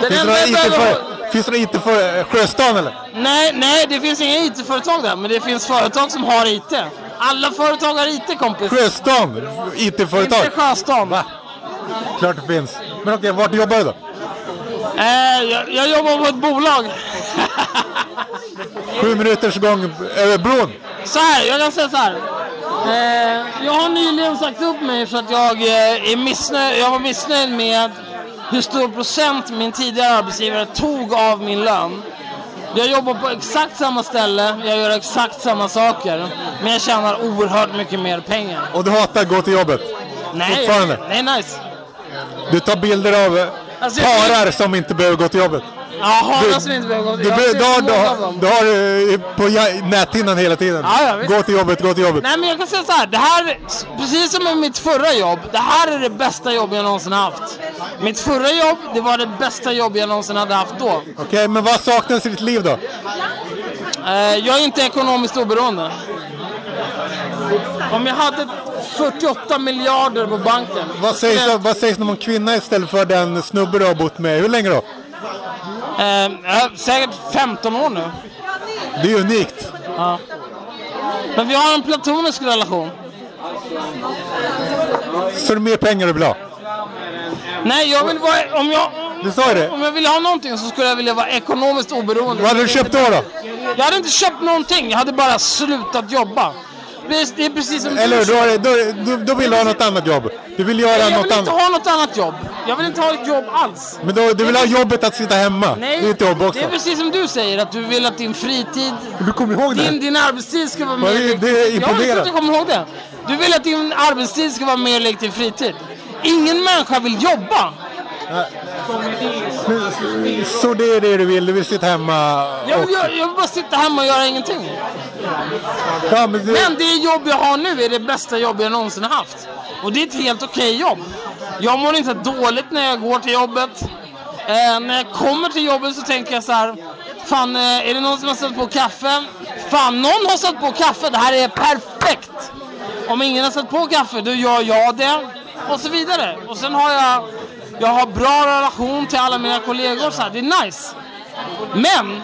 Den Finns det IT för, finns det några IT för Sjöstan eller? Nej, nej, det finns inga IT-företag där, men det finns företag som har IT. Alla företag har IT, kompis. Sjöstan? IT-företag? Inte Sjöstan. Va? Klart det finns. Men okej, vart jobbar du då? Eh, jag, jag jobbar på ett bolag. Sju minuters gång över bron. Så här, jag kan säga så här. Eh, jag har nyligen sagt upp mig för att jag, eh, är missnöjd, jag var missnöjd med hur stor procent min tidigare arbetsgivare tog av min lön. Jag jobbar på exakt samma ställe, jag gör exakt samma saker, men jag tjänar oerhört mycket mer pengar. Och du hatar att gå till jobbet. Nej, det är nice. Du tar bilder av Alltså, parar som inte behöver gå till jobbet. Ja, hanar Du- som inte Du, jag du, du, du, du har eh, på näthinnan hela tiden. Ja, gå till jobbet, gå till jobbet. Nej men jag kan säga så här, det här, precis som med mitt förra jobb, det här är det bästa jobb jag någonsin haft. Mitt förra jobb, det var det bästa jobb jag någonsin hade haft då. Okej, men vad saknas i ditt liv då? Eh, jag är inte ekonomiskt oberoende. Om jag hade 48 miljarder på banken. Vad sägs, vad sägs om en kvinna istället för den snubbe du har bott med? Hur länge då? Eh, ja, säkert 15 år nu. Det är unikt. Ja. Men vi har en platonisk relation. Så det mer pengar du vill ha? Nej, jag vill vara... Om jag, Du sa det. om jag ville ha någonting så skulle jag vilja vara ekonomiskt oberoende. Vad hade du köpt då? då? Jag hade inte köpt någonting, jag hade bara slutat jobba. Det är, precis som Eller hur? du Då, då, då, då vill du ha något annat jobb. Du vill göra Jag något vill inte annat. ha något annat jobb. Jag vill inte ha ett jobb alls. Men då, du vill ha jobbet att sitta hemma. Nej, det är ett jobb också. det är precis som du säger, att du vill att din fritid, Du kommer ihåg din, det? din arbetstid ska vara Ja, mer det- det är Ja, imponerande. jag kommer ihåg det. Du vill att din arbetstid ska vara mer lik din fritid. Ingen människa vill jobba. Så det är det du vill? Du vill sitta hemma Jag och... vill, göra- jag vill bara sitta hemma och göra ingenting. Ja, men du... Men det jobb jag har nu är det bästa jobb jag någonsin har haft. Och det är ett helt okej jobb. Jag mår inte dåligt när jag går till jobbet. Eh, när jag kommer till jobbet så tänker jag så här. Fan, eh, är det någon som har satt på kaffe? Fan, någon har satt på kaffe. Det här är perfekt. Om ingen har satt på kaffe, då gör jag det. Och så vidare. Och sen har jag, jag har bra relation till alla mina kollegor. Så här. Det är nice. Men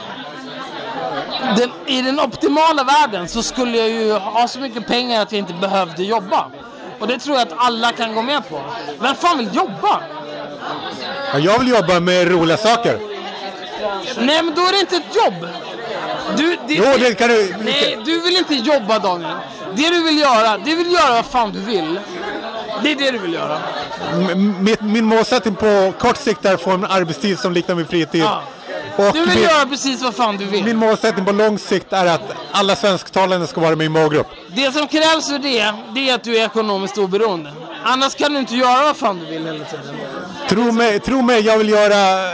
den, i den optimala världen så skulle jag ju ha så mycket pengar att jag inte behövde jobba. Och det tror jag att alla kan gå med på. Vem fan vill jobba? Ja, jag vill jobba med roliga saker. Nej men då är det inte ett jobb. Du, det, Jo, det kan du... Nej, du vill inte jobba Daniel. Det du vill göra, det vill göra vad fan du vill. Det är det du vill göra. M- Mitt, min målsättning på kort sikt är att få en arbetstid som liknar min fritid. Ja. Och Du vill min, göra precis vad fan du vill. min målsättning på lång sikt är att alla svensktalande ska vara med i min målgrupp. Det som krävs för det, det är att du är ekonomiskt oberoende. Annars kan du inte göra vad fan du vill hela tiden. Tro mig, tro mig jag vill göra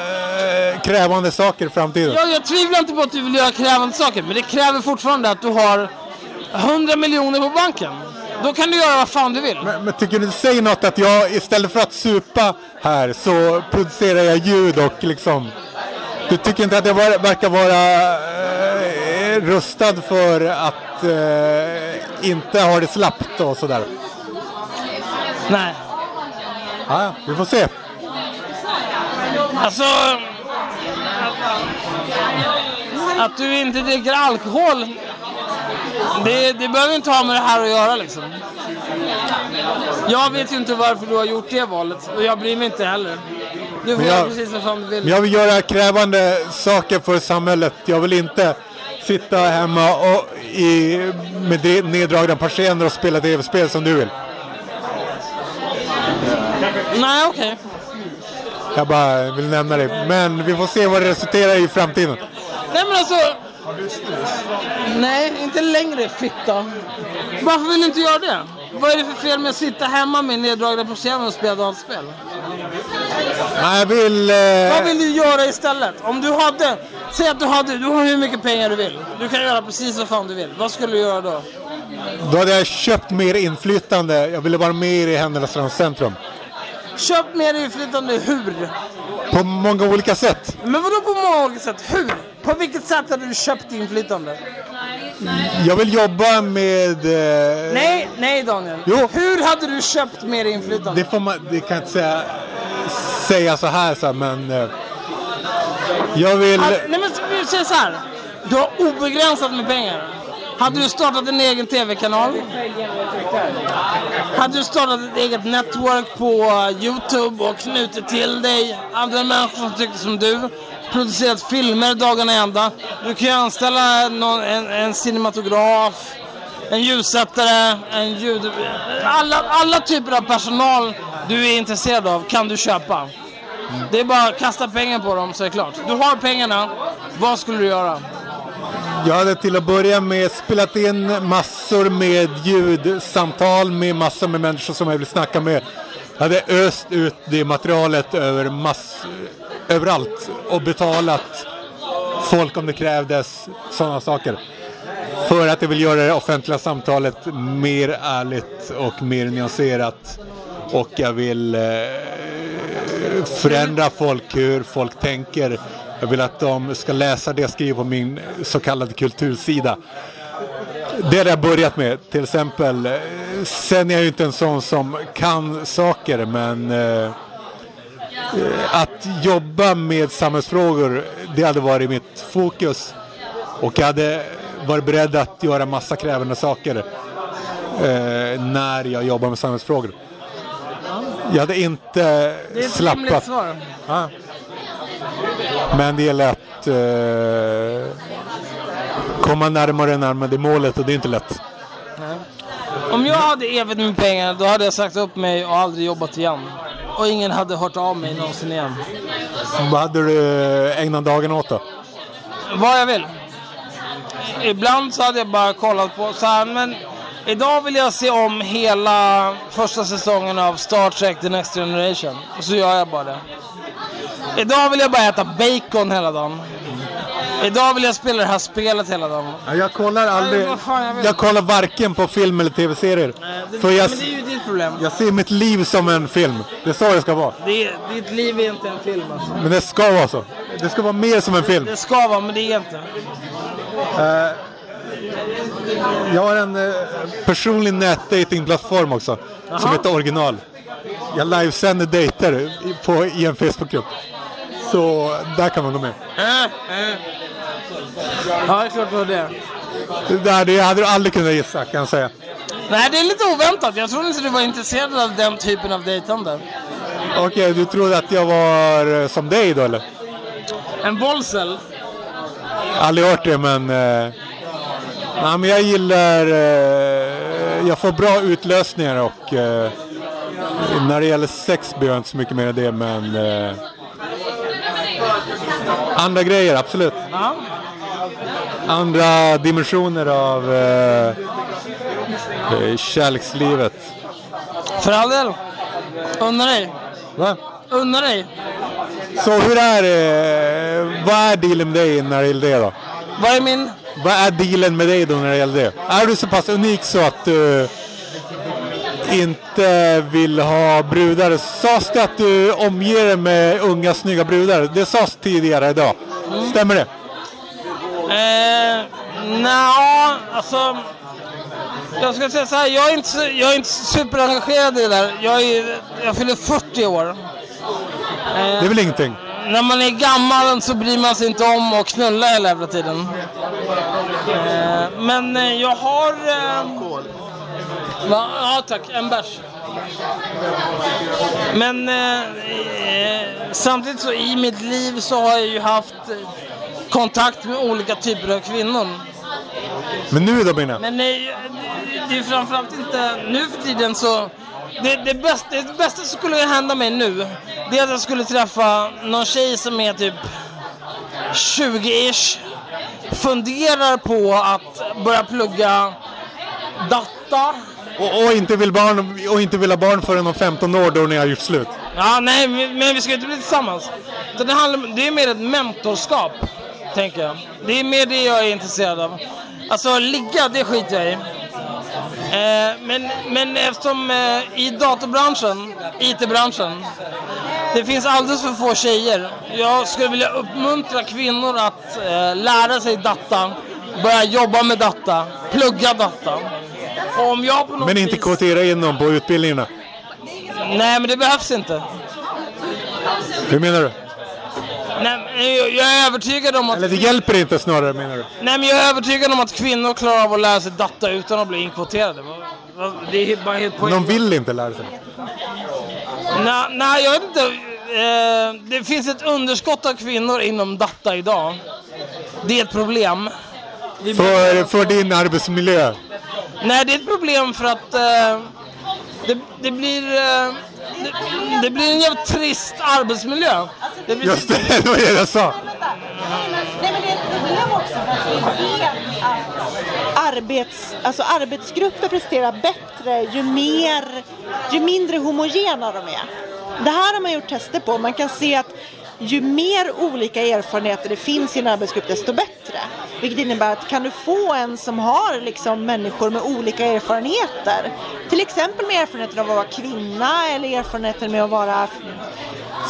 eh, krävande saker i framtiden. Ja, jag tvivlar inte på att du vill göra krävande saker, men det kräver fortfarande att du har 100 miljoner på banken. Då kan du göra vad fan du vill. Men, men tycker du säger något att jag istället för att supa här så producerar jag ljud och liksom... Du tycker inte att jag var, verkar vara eh, rustad för att eh, inte ha det slappt och sådär? Nej. Ja, ja, vi får se. Alltså... Att du inte dricker alkohol, det, det behöver inte ha med det här att göra liksom. Jag vet ju inte varför du har gjort det valet och jag bryr mig inte heller. Du får jag- göra precis vad fan du vill. Jag vill göra krävande saker för samhället. Jag vill inte sitta hemma och i, med neddragna persienner och spela tv-spel som du vill. Nej, okej. Jag bara vill nämna det. Men vi får se vad det resulterar i framtiden. Nej men alltså... Nej, inte längre fitta. Varför vill du inte göra det? Vad är det för fel med att sitta hemma med neddragna persienner och spela dataspel? Nej, Jag vill... Vad Eh, vill du göra istället? Om du hade... Säg att du hade... Du har hur mycket pengar du vill. Du kan göra precis vad fan du vill. Vad skulle du göra då? då hade jag köpt mer inflytande. Jag ville vara mer i händelsernas centrum. Köp mer inflytande hur? På många olika sätt. Men vadå på många olika sätt? Hur? På vilket sätt hade du köpt inflytande? Jag vill jobba med... Eh, Nej, nej Daniel. Jo. Hur hade du köpt mer inflytande? Det får man... Det kan jag inte säga, säga så här, så här men... Eh, jag vill... All, nej men vi säger så här. Du har obegränsat med pengar. Hade du startat en egen TV-kanal? Hade du startat ett eget network på Youtube och knutit till dig andra människor som tyckte som du? Producerat filmer dagarna i ända. Du kan ju anställa någon, en, en cinematograf, en ljussättare, en ljud... Alla, alla typer av personal du är intresserad av kan du köpa. Det är bara att kasta pengar på dem så är det klart. Du har pengarna, vad skulle du göra? Jag hade till att börja med spelat in massor med ljudsamtal med massor med människor som jag vill snacka med. Jag hade öst ut det materialet över mass, överallt och betalat folk om det krävdes sådana saker. För att jag vill göra det offentliga samtalet mer ärligt och mer nyanserat. Och jag vill eh, förändra folk, hur folk tänker. Jag vill att de ska läsa det jag skriver på min så kallade kultursida. Det har jag börjat med, till exempel. Sen är jag ju inte en sån som kan saker, men eh, att jobba med samhällsfrågor, det hade varit mitt fokus. Och jag hade varit beredd att göra massa krävande saker eh, när jag jobbar med samhällsfrågor. Jag hade inte Det är slappat. svar. Ja. Men det gäller att eh, komma närmare och närmare målet och det är inte lätt. Om jag hade evigt med pengar, då hade jag sagt upp mig och aldrig jobbat igen. Och ingen hade hört av mig någonsin igen. Vad hade du ägnat dagen åt då? Vad jag vill. Ibland så hade jag bara kollat på så här, men idag vill jag se om hela första säsongen av Star Trek The Next Generation. Och så gör jag bara det. Idag vill jag bara äta bacon hela dagen. Idag vill jag spela det här spelet hela dagen. Ja, jag kollar aldrig. Nej, fan jag. Jag kollar varken på film eller tv-serier. För jag, Men det är ju ditt problem. jag ser mitt liv som en film. Det är så det ska vara. Det, ditt liv är inte en film alltså. Men det ska vara så. Det ska vara mer som en film. Det ska vara, men det är inte. Jag har en eh, personlig nätdatingplattform också. Som heter Original. Jag livesänder dejter på, i en Facebookgrupp. Så där kan man gå med. Äh, äh. Ja, det är klart du har det. Det, där, det hade du aldrig kunnat gissa kan jag säga. Nej, det är lite oväntat. Jag trodde inte du var intresserad av den typen av dejtande. Okej, du trodde att jag var eh, som dig då eller? En bollcell. Aldrig hört det men... Eh, nej, men jag gillar... Eh, jag får bra utlösningar och... Eh, när det gäller sex blir jag inte så mycket mer än det men... Eh, andra grejer, absolut. Ja. Andra dimensioner av eh, eh, kärlekslivet. För all del. Unna dig. Va? Unna dig. Så hur är det? Vad är dealen med dig när det gäller det då? Vad är min... Vad är dealen med dig då när det gäller det? Är du så pass unik så att du inte vill ha brudar? Sades det att du omger dig med unga snygga brudar? Det sades tidigare idag. Stämmer det? Eh, Nja, alltså... Jag ska säga så här, jag är inte, jag är inte superengagerad i det där. Jag, är, jag fyller 40 år. Det är väl ingenting? När man är gammal så bryr man sig inte om att knulla hela jävla tiden. Eh, men eh, jag har... Eh, va? Ja tack, en bärs. Men eh, eh, samtidigt så i mitt liv så har jag ju haft eh, kontakt med olika typer av kvinnor. Men nu då jag? Men nej, det- det är framförallt inte nu för tiden så... Det, det, bästa, det bästa som skulle hända mig nu, det är att jag skulle träffa någon tjej som är typ 20-ish. Funderar på att börja plugga data. Och, och, inte vill barn, och inte vill ha barn förrän om 15 år då ni har gjort slut? Ja, nej, men vi ska inte bli tillsammans. Så det, handlar, det är mer ett mentorskap, tänker jag. Det är mer det jag är intresserad av. Alltså, ligga, det skiter jag i. Eh, men, men eftersom eh, i datorbranschen, IT-branschen, det finns alldeles för få tjejer. Jag skulle vilja uppmuntra kvinnor att eh, lära sig data, börja jobba med data, plugga data. Om jag på något Men inte vis... kvotera in dem på utbildningarna? Nej, men det behövs inte. Hur menar du? Nej, men jag, jag är övertygad om att... Eller det hjälper inte snarare menar du? Nej, men jag är övertygad om att kvinnor klarar av att lära sig data utan att bli inkvoterade. Det är helt- bara helt De poänglöst. vill inte lära sig. Nej, nej, jag vet inte. Eh, det finns ett underskott av kvinnor inom data idag. Det är ett problem. För, för din arbetsmiljö. Nej, det är ett problem för att eh, det, det blir... Eh, det, det blir en jävligt trist arbetsmiljö. Det blir, Just det, [LAUGHS] det var det jag sa. Nej men det är ett problem också för att vi vet att arbets, alltså arbetsgrupper presterar bättre ju, mer, ju mindre homogena de är. Det här har man gjort tester på. Man kan se att ju mer olika erfarenheter det finns i en arbetsgrupp desto bättre. Vilket innebär att kan du få en som har liksom människor med olika erfarenheter. Till exempel med erfarenheten av att vara kvinna eller erfarenheten med att vara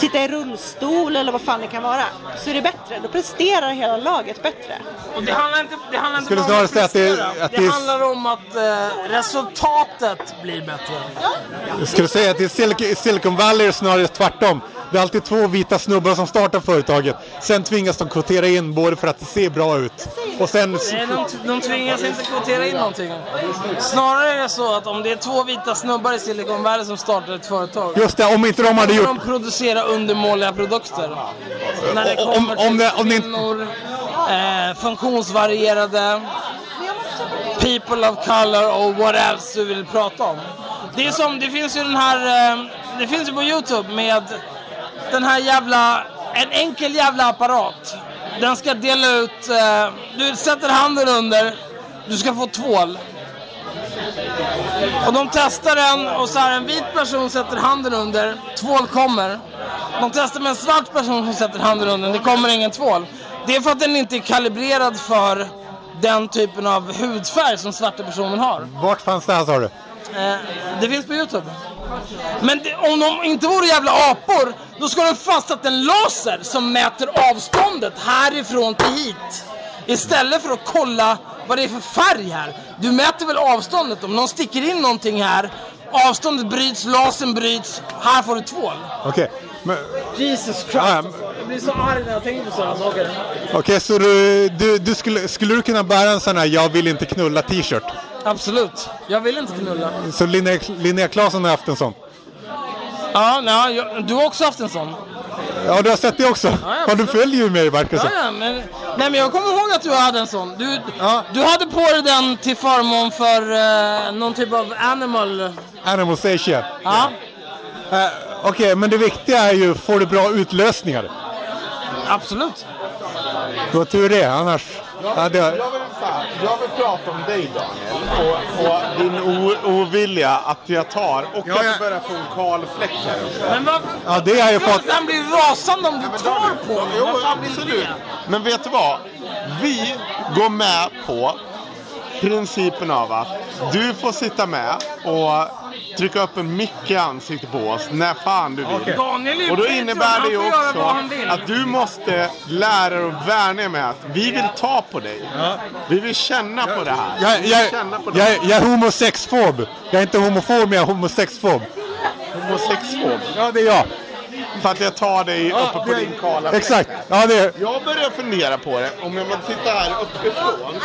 sitta i rullstol eller vad fan det kan vara. Så är det bättre. Då presterar hela laget bättre. och det handlar inte, det handlar inte bara om att säga att det- prestera. att det, det handlar om att eh, resultatet blir bättre. Jag skulle säga att i Silicon, i Silicon Valley är det snarare tvärtom. Det är alltid två vita snubbar som startar företaget. Sen tvingas de kvotera in både för att det ser bra ut och sen... Nej, de, de tvingas inte kvotera in någonting. Snarare är det så att om det är två vita snubbar i Silicon Valley som startar ett företag Just det, om inte de hade gjort... de producera undermåliga produkter. När det Om- kommer om om det inte- kvinnor, eh, funktionsvarierade, people of color och what else du vill prata om. Det är som, det finns ju den här, eh, det finns ju på Youtube med den här jävla, en enkel jävla apparat. Den ska dela ut, eh, du sätter handen under, du ska få tvål. Och de testar den och så här en vit person sätter handen under, tvål kommer. De testar med en svart person som sätter handen under, det kommer ingen tvål. Det är för att den inte är kalibrerad för den typen av hudfärg som svarta personer har. Vart fanns det här sa du? Eh, det finns på Youtube. Men det, om de inte vore jävla apor, då skulle de fastsatt en laser som mäter avståndet härifrån till hit. Istället för att kolla vad det är för färg här. Du mäter väl avståndet? Om någon sticker in någonting här, avståndet bryts, lasern bryts, här får du tvål. Okej, men... Jesus Christ. Men- Jag blir så arg när jag tänker på sådana saker. Okej, så du, du, du skulle, skulle du kunna bära en sån här jag vill inte knulla t-shirt? Absolut. Jag vill inte knulla. Så Linnea, Linnea Claesson har haft en sån. Ja, nej, jag, du har också haft en sån. Ja, du har sett det också? ja, Ja, du följer ju mig det Ja, ja, men, nej, men jag kommer ihåg att du hade en sån. Du, Ja. du hade på dig den till förmån för eh, någon typ av animal. Animal Asia. Ja, Eh, Okej, men det viktiga är ju, får du bra utlösningar? absolut. Du har tur det, annars... Ja, Jag vill, så här, jag vill prata om dig Daniel och, och din o, ovilja att jag tar och Ja, att ja. du börjar få en kal fläck här uppe. Men varför? ja, det har jag fått. Han blir rasande om du tar på honom. Jo, Vad vill absolut. Men vet du vad? Vi går med på principen av att du får sitta med och trycka upp en mick i ansiktet på oss när fan du vill. Är Och då innebär det ju också att du måste lära dig att värna med att vi vill ta på dig. Vi vill känna på det här. Jag, jag, jag, jag är homosexfob. Jag är inte homofob, men jag är homosexfob. homosexfob. Ja, det är jag. För att jag tar dig uppe på din kala. Exakt. Ja, det. Jag börjar fundera på det. Om jag tittar här uppifrån.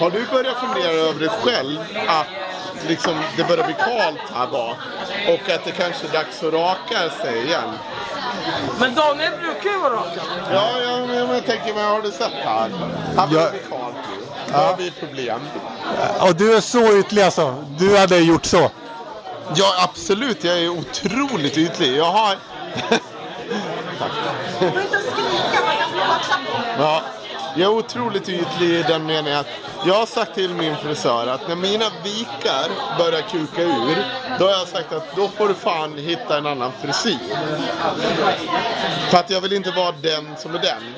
Har du börjat fundera över det själv? Att liksom, det börjar bli kallt här bak. Och att det kanske är dags att raka sig igen. Men Daniel brukar ju vara rakad. Ja, ja men jag tänker, men har du sett här? Här börjar Ja. det bli kallt nu. Det börjar bli problem. Och du är så ytlig alltså. Du hade gjort så. Ja, absolut. Jag är otroligt ytlig. Jag har... Ja, jag är otroligt ytlig i den meningen att jag har sagt till min frisör att när mina vikar börjar kuka ur, då har jag sagt att då får du fan hitta en annan frisyr. För att jag vill inte vara den som är den.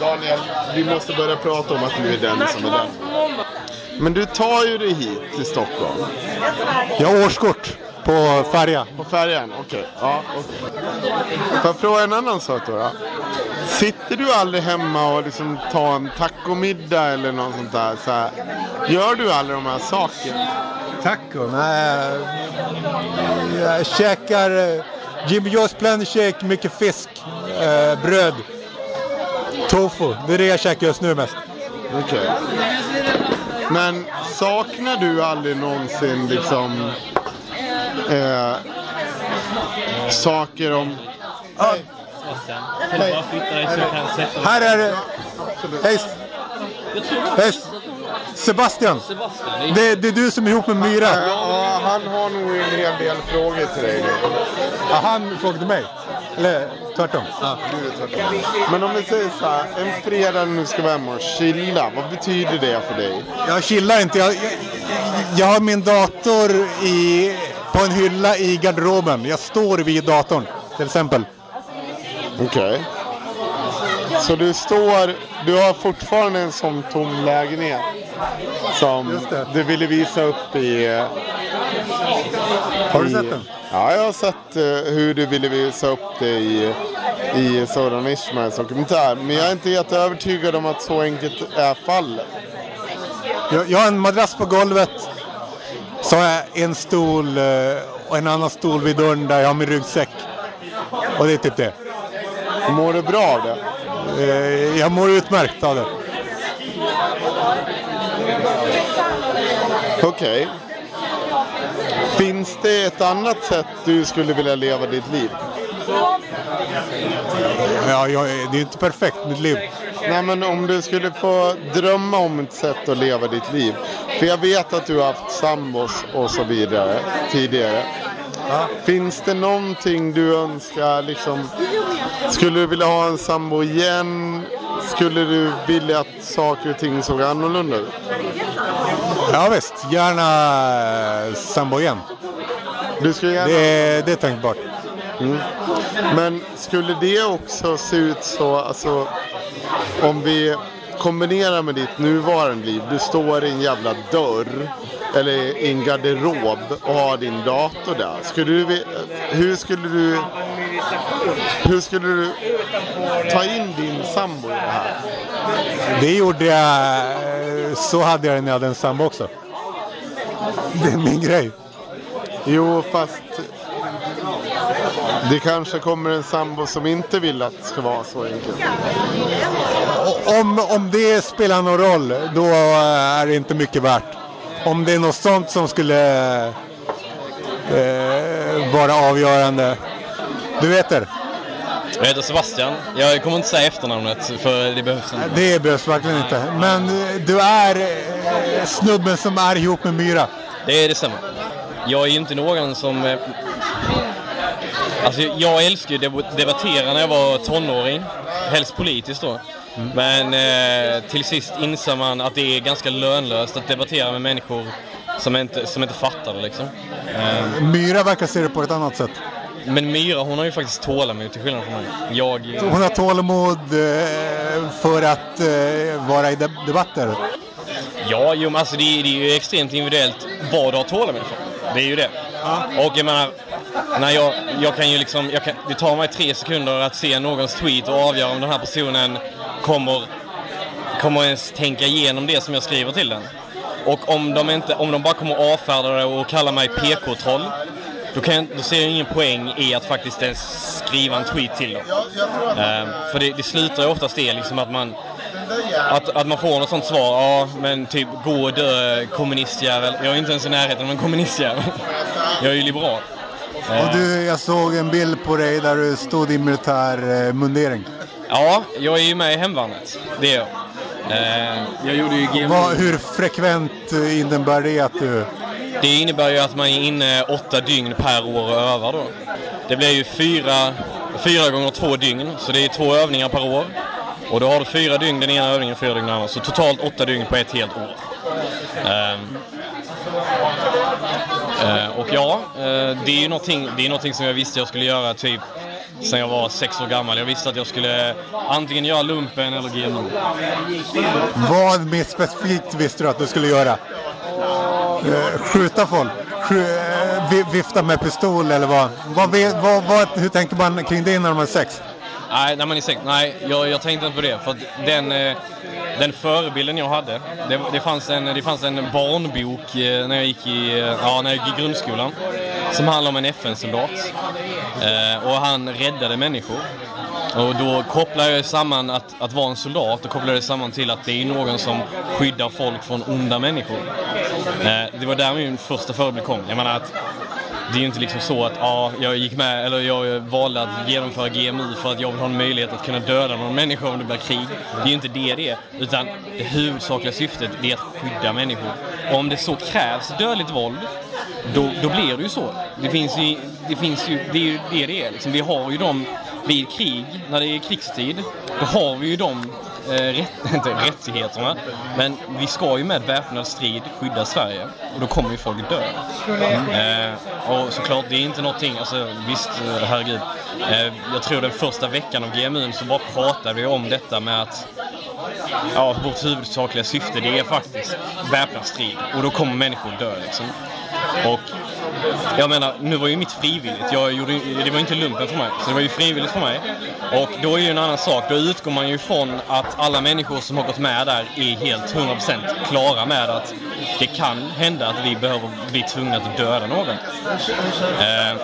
Daniel, vi måste börja prata om att du är den som är den. Men du tar ju dig hit till Stockholm. Jag har årskort på färja. På färjan? Okej. Ja, okej. Får jag fråga en annan sak då? då? Sitter du aldrig hemma och liksom tar en tacomiddag eller något sånt där? Så här, gör du alla de här sakerna? Taco? Nej. Jag käkar eh, Jimmy Joe's Planet Shake, mycket fisk. eh, bröd, tofu. Det är det jag käkar just nu mest. Okej. Men saknar du aldrig någonsin liksom eh, saker om... Kan sätta Här är det... Hej! Hej! Sebastian! Sebastian. Det, det är du som är ihop med Myra. Ja, han har nog en hel del frågor till dig. Ja, han frågade mig. Eller tvärtom. Ja. Men om vi säger så här, en fredag när du ska vara hemma och chilla, vad betyder det för dig? Jag chillar inte. Jag, jag, jag har min dator i, på en hylla i garderoben. Jag står vid datorn till exempel. Okej. Så du står, du har fortfarande en sån tom lägenhet som du ville visa upp i... eh, Har du i- sett den? Ja, jag har sett eh, hur du ville visa upp det i, i Soran Ishmaels dokumentär. Men jag är inte helt övertygad om att så enkelt är fallet. Jag, jag har en madrass på golvet. Så har jag en stol eh, och en annan stol vid dörren där jag har min ryggsäck. Och det är typ det. Mår du bra av det? Eh, Jag mår utmärkt av det. Okej. Finns det ett annat sätt du skulle vilja leva ditt liv? Ja, jag, det är inte perfekt mitt liv. Nej men om du skulle få drömma om ett sätt att leva ditt liv. För jag vet att du har haft sambos och så vidare tidigare. Finns det någonting du önskar liksom? Skulle du vilja ha en sambo igen? Skulle du vilja att saker och ting såg annorlunda ut? Ja visst, gärna eh, sambo igen. Du skulle gärna... Det, det är tänkbart. Men skulle det också se ut så, alltså om vi kombinerar med ditt nuvarande liv. Du står i en jävla dörr eller i en garderob och har din dator där. Skulle du, hur skulle du hur skulle du ta in din sambo i det här? Det gjorde jag. eh, Så hade jag det när jag hade en sambo också. Det är min grej. Jo, fast det kanske kommer en sambo som inte vill att det ska vara så enkelt. Om, om det spelar någon roll, då är det inte mycket värt. Om det är något sånt som skulle eh, vara avgörande. Du vet det, Jag heter Sebastian. Jag kommer inte säga efternamnet för det behövs inte. det behövs verkligen inte. Men eh, du är eh, snubben som är ihop med Myra. Det är detsamma. Jag är ju inte någon som... eh, Alltså jag älskar ju att debattera när jag var tonåring. Helst politiskt då. Men eh, till sist inser man att det är ganska lönlöst att debattera med människor som inte, som inte fattar det liksom. Eh, Myra verkar se det på ett annat sätt. men Myra hon har ju faktiskt tålamod till skillnad från mig. Jag... Hon har tålamod eh, för att eh, vara i de- debatter. Ja, jo, men alltså det, är- det är ju extremt individuellt vad du har tålamod för. Det är ju det. Och jag menar, när jag, jag kan ju liksom, jag kan, det tar mig tre sekunder att se någons tweet och avgöra om den här personen kommer, kommer ens tänka igenom det som jag skriver till den. Och om de, inte, om de bara kommer avfärda det och kalla mig PK-troll, då, kan jag, då ser jag ingen poäng i att faktiskt ens skriva en tweet till dem. Ehm, för det, det slutar ju oftast det liksom att man att, att man får något sånt svar, ja men typ gå och dö kommunistjävel. Jag är inte ens i närheten av en kommunistjävel. Jag är ju liberal. Och du, jag såg en bild på dig där du stod i militär eh. Ja, jag är ju med i hemvärnet. Det är jag. Eh, jag gjorde ju. Vad, hur frekvent eh, innebär det att du... Det innebär ju att man är inne åtta dygn per år och övar då. Det blir ju fyra, fyra gånger två dygn, så det är två övningar per år. Och då har du fyra dygn den ena övningen fyra dygn den andra. Så totalt åtta dygn på ett helt år. Ehm. Eh, och ja, eh, det är ju någonting, det är någonting som jag visste jag skulle göra typ sen jag var sex år gammal. Jag visste att jag skulle antingen göra lumpen eller GMO. Vad mer specifikt visste du att du skulle göra? Eh, skjuta folk? Vifta med pistol eller vad? Vad, vad, vad? Hur tänker man kring det när man är sex? Nej, nej men exakt. Nej, jag, jag tänkte inte på det. För den, eh, den förebilden jag hade, det, det, fanns en, det fanns en barnbok eh, när jag gick i, eh, ja, när jag gick i grundskolan som handlade om en FN-soldat. Eh, och han räddade människor. Och då kopplar jag samman att, att vara en soldat och kopplar det samman till att det är någon som skyddar folk från onda människor. Eh, det var där min första förebild kom. Jag menar att det är ju inte liksom så att ja, jag gick med eller jag valde att genomföra GMU för att jag vill ha en möjlighet att kunna döda någon människa om det blir krig. Det är ju inte det det är. Utan det huvudsakliga syftet är att skydda människor. Och om det så krävs dödligt våld, då, då blir det ju så. Det finns ju, det finns ju, det är ju det det är liksom. Vi har ju dem vid krig, när det är krigstid, då har vi ju dem Eh, rätt, [LAUGHS] inte rättigheterna, men vi ska ju med väpnad strid skydda Sverige och då kommer ju folk dö. Eh, och såklart, det är inte någonting, alltså visst, eh, herregud. Eh, jag tror den första veckan av GMU så bara pratade vi om detta med att ja, vårt huvudsakliga syfte det är faktiskt väpnad strid och då kommer människor dö liksom. Och jag menar, nu var ju mitt frivilligt. Jag gjorde, det var inte lumpen för mig, så det var ju frivilligt för mig. Och då är ju en annan sak, då utgår man ju ifrån att alla människor som har gått med där är helt 100% klara med att det kan hända att vi behöver bli tvungna att döda någon. Eh,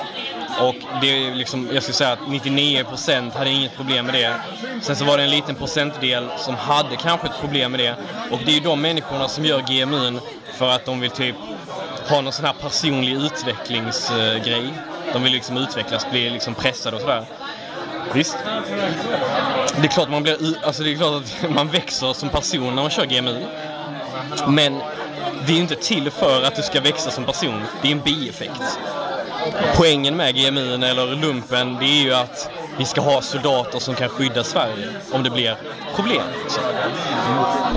och det är liksom, jag skulle säga att 99% hade inget problem med det. Sen så var det en liten procentdel som hade kanske ett problem med det. Och det är ju de människorna som gör GMU'n för att de vill typ ha någon sån här personlig utvecklingsgrej. De vill liksom utvecklas, bli liksom pressade och sådär. Visst. Det är klart man blir, alltså det är klart att [LAUGHS] man växer som person när man kör GMU. Men det är inte till för att du ska växa som person. Det är en bieffekt. Poängen med GMU eller lumpen, det är ju att vi ska ha soldater som kan skydda Sverige om det blir problem. Så.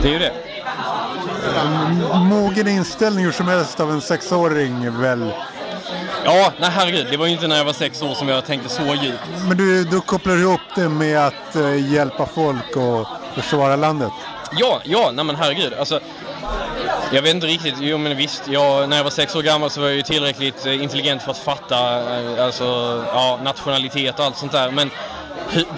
Det är ju det. Mogen inställning hur som helst av en sexåring väl? Ja, nej herregud. Det var ju inte när jag var sex år som jag tänkte så djupt. Men du, du kopplar ihop det med att eh, hjälpa folk och försvara landet? Ja, ja, nej men herregud. Alltså, jag vet inte riktigt. Jo men visst, jag, när jag var sex år gammal så var jag ju tillräckligt eh, intelligent för att fatta eh, alltså, ja, nationalitet och allt sånt där. Men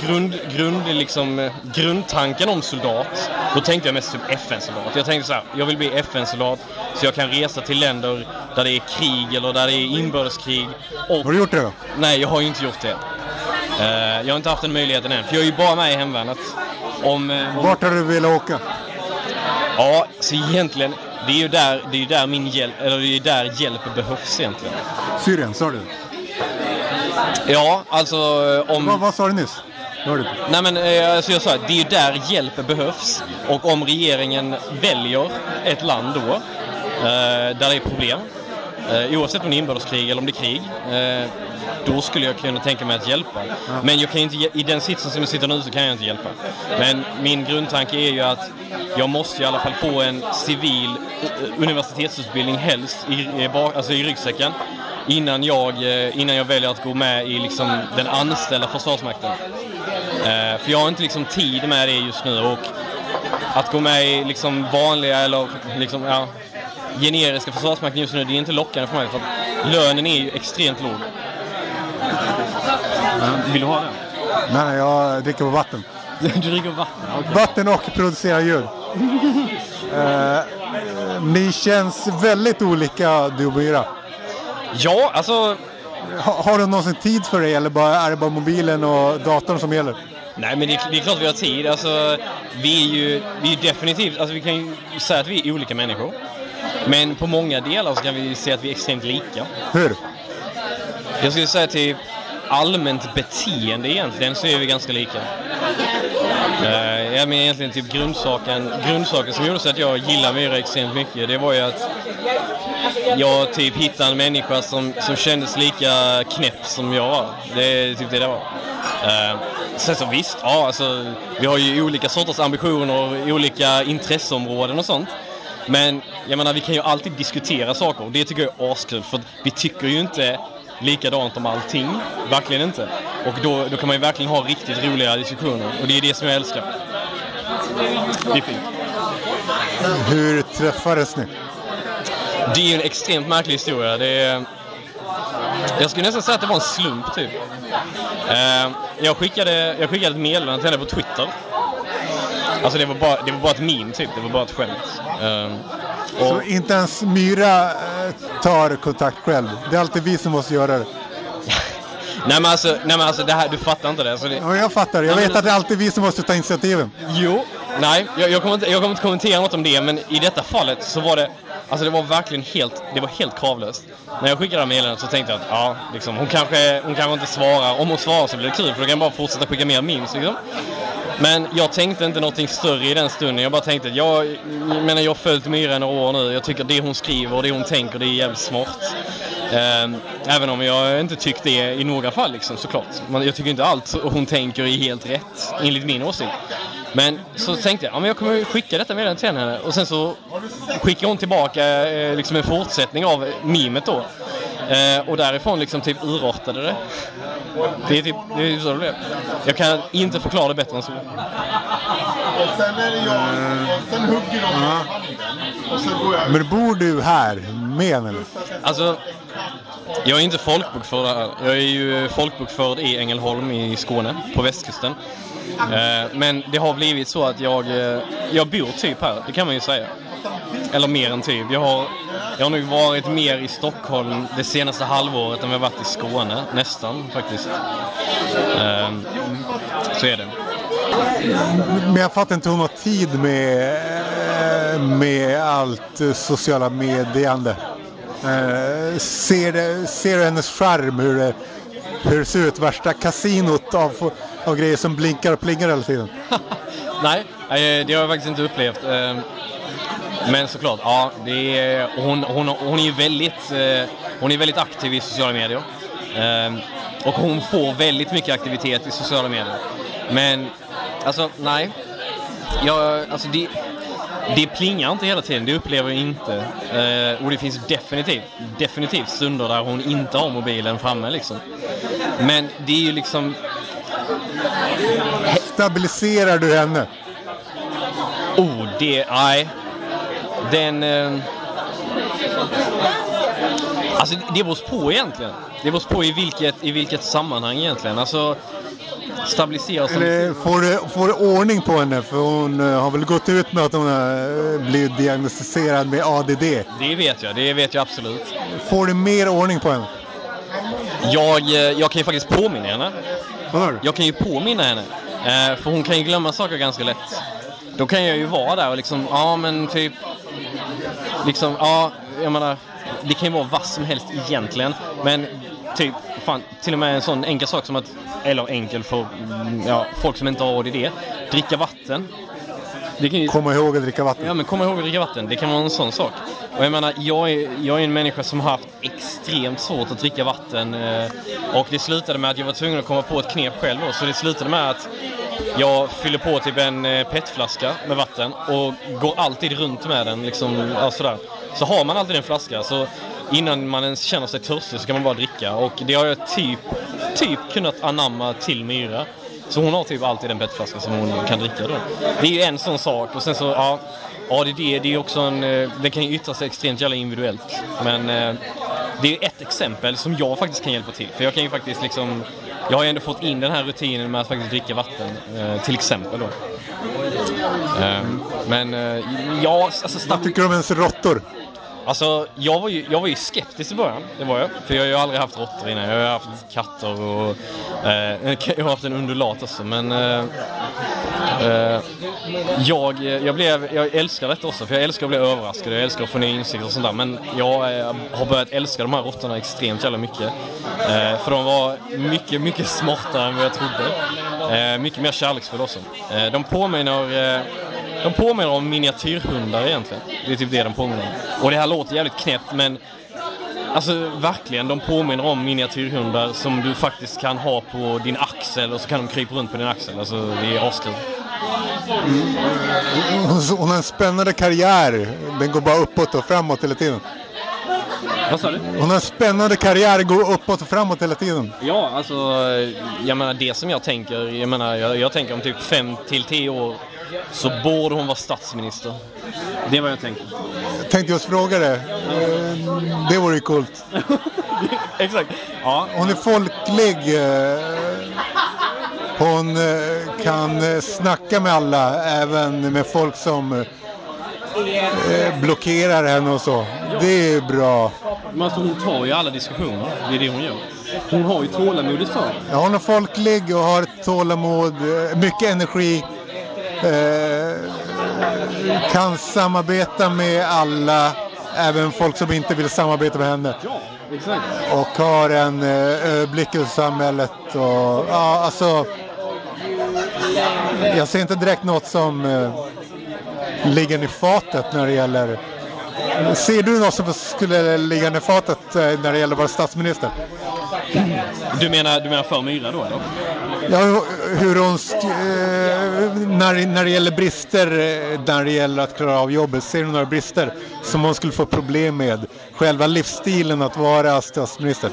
grund, grund, liksom, eh, grundtanken om soldat, då tänkte jag mest typ FN-soldat. Jag tänkte så här, jag vill bli FN-soldat så jag kan resa till länder där det är krig eller där det är inbördeskrig. Och, Har du gjort det då? Nej, jag har ju inte gjort det. Eh, jag har inte haft den möjligheten än, för jag är ju bara med i hemvärnet. Om, om, Vart har du velat åka? Ja, så egentligen, det är ju där, det är där min hjälp, eller det är där hjälp behövs egentligen. Syrien, sa du? Ja, alltså eh, om... Vad, vad sa du nyss? Nej men eh, alltså jag sa att det är ju där hjälp behövs. Och om regeringen väljer ett land då, eh, där det är problem, eh, oavsett om det är inbördeskrig eller om det är krig, eh, då skulle jag kunna tänka mig att hjälpa. Men jag kan inte, i den sitsen som jag sitter nu så kan jag inte hjälpa. Men min grundtanke är ju att jag måste i alla fall få en civil eh, universitetsutbildning helst i, i, alltså i ryggsäcken innan jag, eh, innan jag väljer att gå med i liksom den anställda Försvarsmakten. Eh, för jag har inte liksom tid med det just nu och att gå med i liksom vanliga eller liksom, ja, generiska Försvarsmakten just nu, det är inte lockande för mig för att lönen är ju extremt låg. Vill du ha det? Nej, jag dricker på vatten. [LAUGHS] Du dricker vatten? okej. Vatten och producerar ljud. [LAUGHS] Eh, ni känns väldigt olika du och Myra. Ja, alltså Ha, har du någonsin tid för det eller bara, är det bara mobilen och datorn som gäller? Nej men det är, det är klart vi har tid. Alltså, vi är ju vi är definitivt, alltså vi kan ju säga att vi är olika människor. Men på många delar så kan vi se att vi är extremt lika. Hur? Jag skulle säga till allmänt beteende egentligen så är vi ganska lika. Eh, jag menar egentligen typ grundsaken, grundsaken som gjorde så att jag gillar Myra extremt mycket det var ju att jag typ hittade en människa som, som kändes lika knäpp som jag var. Det är typ det det var. Eh, sen så visst, ja alltså vi har ju olika sorters ambitioner, olika intresseområden och sånt. Men jag menar vi kan ju alltid diskutera saker och det tycker jag är askul för vi tycker ju inte likadant om allting. Verkligen inte. Och då, då kan man ju verkligen ha riktigt roliga diskussioner och det är det som jag älskar. Det är fint. Hur träffades ni? Det är ju en extremt märklig historia. Det är... Jag skulle nästan säga att det var en slump typ. Eh, Jag skickade, jag skickade ett meddelande till henne på Twitter. Alltså det var bara, det var bara ett meme typ, det var bara ett skämt. Så Och, inte ens Myra eh, tar kontakt själv. Det är alltid vi som måste göra det. [LAUGHS] Nej men alltså, nej, men alltså det här, du fattar inte det. Alltså det Ja, jag fattar. Jag vet att det är alltid vi som måste ta initiativen. jo, nej, jag, jag, kommer inte, jag kommer inte kommentera något om det, men i detta fallet så var det, alltså det var verkligen helt, det var helt kravlöst. När jag skickade det meddelandet så tänkte jag att ja, liksom, hon, kanske, hon kanske inte svarar. Om hon svarar så blir det kul, för då kan jag bara fortsätta skicka mer memes liksom. Men jag tänkte inte någonting större i den stunden. Jag bara tänkte att jag, jag menar jag har följt Myra i några år nu. Jag tycker det hon skriver och det hon tänker det är jävligt smart. Ehm, även om jag inte tyckt det i några fall liksom, såklart. Jag tycker inte allt hon tänker är helt rätt, enligt min åsikt. Men så tänkte jag, ja, men jag kommer skicka detta meddelande till henne. Och sen så skickar hon tillbaka eh, liksom en fortsättning av mimet då. Eh, och därifrån liksom typ urartade det. Det är typ det är så det blev. Jag kan inte förklara det bättre än så. Och sen är det jag. Sen hugger de med handen. Och så går jag Men bor du här med henne? eller? Alltså, jag är inte folkbokförd här. Jag är ju folkbokförd i Ängelholm i Skåne, på västkusten. Eh, Men det har blivit så att jag, eh, jag bor typ här, det kan man ju säga. Eller mer än typ. Jag har, jag har nog varit mer i Stockholm det senaste halvåret än jag varit i Skåne, nästan faktiskt. Eh, Så är det. Men jag fattar inte, hon har tid med, eh, med allt sociala mediande. Eh, Ser, det, ser du hennes charm, hur det, hur det ser ut? Värsta kasinot av, av grejer som blinkar och plingar hela tiden. [LAUGHS] Nej, eh, det har jag faktiskt inte upplevt. Eh, Men såklart, ja, det är, hon, hon, hon är ju väldigt, eh, hon är väldigt aktiv i sociala medier. Eh, Och hon får väldigt mycket aktivitet i sociala medier. Men, alltså, nej. Jag, alltså det, det plingar inte hela tiden, det upplever jag inte. Eh, och det finns definitivt, definitivt stunder där hon inte har mobilen framme liksom. Men det är ju liksom, Stabiliserar du henne? Oh, det... Nej. Den... Eh, alltså, det beror på egentligen. Det beror på i vilket, i vilket sammanhang egentligen. Alltså, stabilisera. Eller får får du ordning på henne? För hon eh, har väl gått ut med att hon har eh, blivit diagnostiserad med ADD. Det vet jag, det vet jag absolut. Får du mer ordning på henne? Jag, eh, jag kan ju faktiskt påminna henne. Du? Jag kan ju påminna henne. För hon kan ju glömma saker ganska lätt. Då kan jag ju vara där och liksom, ja men typ... Liksom, ja, jag menar... Det kan ju vara vad som helst egentligen. Men typ, fan, till och med en sån enkel sak som att... Eller enkel för mm, ja, folk som inte har ADD. Dricka vatten. Det kan ju, Komma ihåg att dricka vatten. Ja, men kom ihåg att dricka vatten. Det kan vara en sån sak. Och jag menar, jag är, jag är en människa som har haft extremt svårt att dricka vatten. eh, Och det slutade med att jag var tvungen att komma på ett knep själv då. Så det slutade med att jag fyller på typ en eh, petflaska med vatten och går alltid runt med den liksom, ja, sådär. Så har man alltid en flaska så innan man ens känner sig törstig så kan man bara dricka. Och det har jag typ, typ kunnat anamma till Myra. Så hon har typ alltid en petflaska som hon kan dricka då. Det är ju en sån sak och sen så, ja, ADD det är också en, eh, det kan ju yttra sig extremt jävla individuellt. Men eh, det är ju ett exempel som jag faktiskt kan hjälpa till. För jag kan ju faktiskt liksom, jag har ju ändå fått in den här rutinen med att faktiskt dricka vatten, eh, till exempel då. Eh, Men eh, ja, alltså Vad tycker du om ens råttor? Alltså, jag var, ju, jag var ju skeptisk i början, det var jag. För jag har ju aldrig haft råttor innan. Jag har ju haft katter och... Eh, [LAUGHS] jag har haft en undulat också, men... Eh, eh, jag, eh, jag, blev, jag älskar detta också, för jag älskar att bli överraskad. Jag älskar att få nya insikter och sånt där. Men jag eh, har börjat älska de här råttorna extremt jävla mycket. Eh, för de var mycket, mycket smartare än vad jag trodde. Eh, mycket mer kärleksfulla också. Eh, de påminner... Eh, de påminner om miniatyrhundar egentligen. Det är typ det de påminner om. Och det här låter jävligt knäppt men Alltså verkligen, de påminner om miniatyrhundar som du faktiskt kan ha på din axel och så kan de krypa runt på din axel. Alltså det är askul. Mm. hon har en spännande karriär. Den går bara uppåt och framåt hela tiden. Vad sa du? Hon har en spännande karriär, går uppåt och framåt hela tiden. Ja, alltså jag menar det som jag tänker, jag menar jag, jag tänker om typ fem till tio år så borde hon vara statsminister. Det är vad jag tänker. Jag tänkte just fråga det. Det vore ju coolt. [LAUGHS] Exakt. Ja, Hon är folklig. eh, Hon eh, kan eh, snacka med alla, även med folk som blockerar henne och så. Det är bra. Men alltså hon tar ju alla diskussioner. Det är det hon gör. hon har ju tålamodet för. Ja, hon är folklig och har tålamod, eh, mycket energi. Eh, kan samarbeta med alla, även folk som inte vill samarbeta med henne. Ja, exakt. Och har en eh, överblick över samhället. Och, ja, alltså, jag ser inte direkt något som eh, ligger i fatet när det gäller... Ser du något som skulle ligga under fatet eh, när det gäller vår statsminister? Du menar, du menar för Myra då eller? Ja, hur hon... Eh, när, när det gäller brister, eh, när det gäller att klara av jobbet, ser du några brister som hon skulle få problem med? Själva livsstilen att vara statsminister?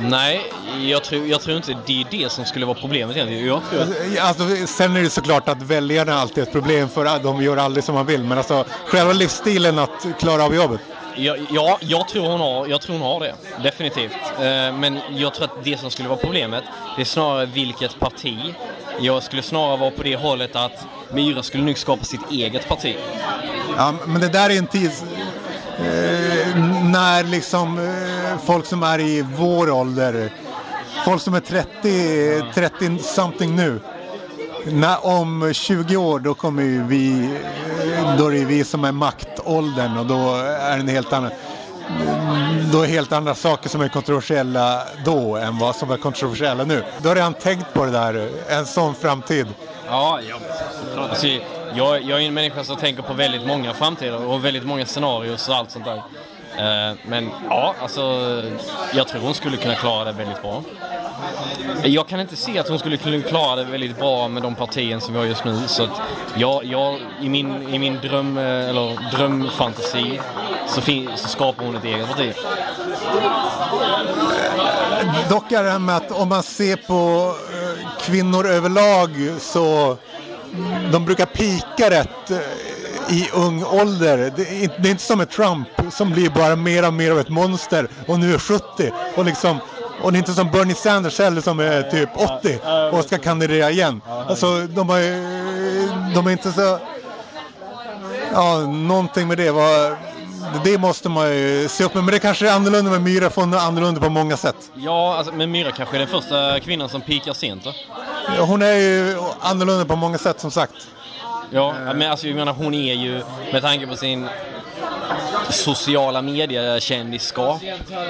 Nej, jag tror, jag tror inte det är det som skulle vara problemet egentligen. Jag tror att, Alltså, sen är det såklart att väljarna alltid är ett problem för de gör aldrig som man vill. Men alltså själva livsstilen att klara av jobbet ja, ja, jag tror hon har, jag tror hon har det. Definitivt. Eh, men jag tror att det som skulle vara problemet, det är snarare vilket parti. Jag skulle snarare vara på det hållet att Myra skulle nog skapa sitt eget parti. Ja, men det där är en tid eh, när liksom eh, folk som är i vår ålder, folk som är 30, 30 something nu. När, om 20 år då kommer ju vi, då är det vi som är maktåldern och då är det en helt annan då är helt andra saker som är kontroversiella då än vad som är kontroversiella nu. Du har redan tänkt på det där, en sån framtid. Ja, ja. Alltså, jag, jag är en människa som tänker på väldigt många framtider och väldigt många scenarier och allt sånt där. Eh, men ja, alltså jag tror hon skulle kunna klara det väldigt bra. Jag kan inte se att hon skulle kunna klara det väldigt bra med de partier som vi har just nu. Så att jag, jag, i min, i min dröm, eh, eller drömfantasi så, fin, så skapar hon ett eget parti. Eh, dock är det här med att om man ser på kvinnor överlag så mm, de brukar pika rätt i ung ålder. Det är, inte, det är inte som med Trump som blir bara mer och mer av ett monster och nu är 70. Och, liksom, och det är inte som Bernie Sanders heller som är typ 80 och ska kandidera igen. Alltså de, har, de är inte så... Ja, någonting med det var... Det måste man ju se upp med. Men det kanske är annorlunda med Myra, för hon är annorlunda på många sätt. Ja, alltså, men Myra kanske är den första kvinnan som pikar sent då? Ja, Hon är ju annorlunda på många sätt som sagt. Ja, men alltså jag menar hon är ju med tanke på sin sociala mediekändisskap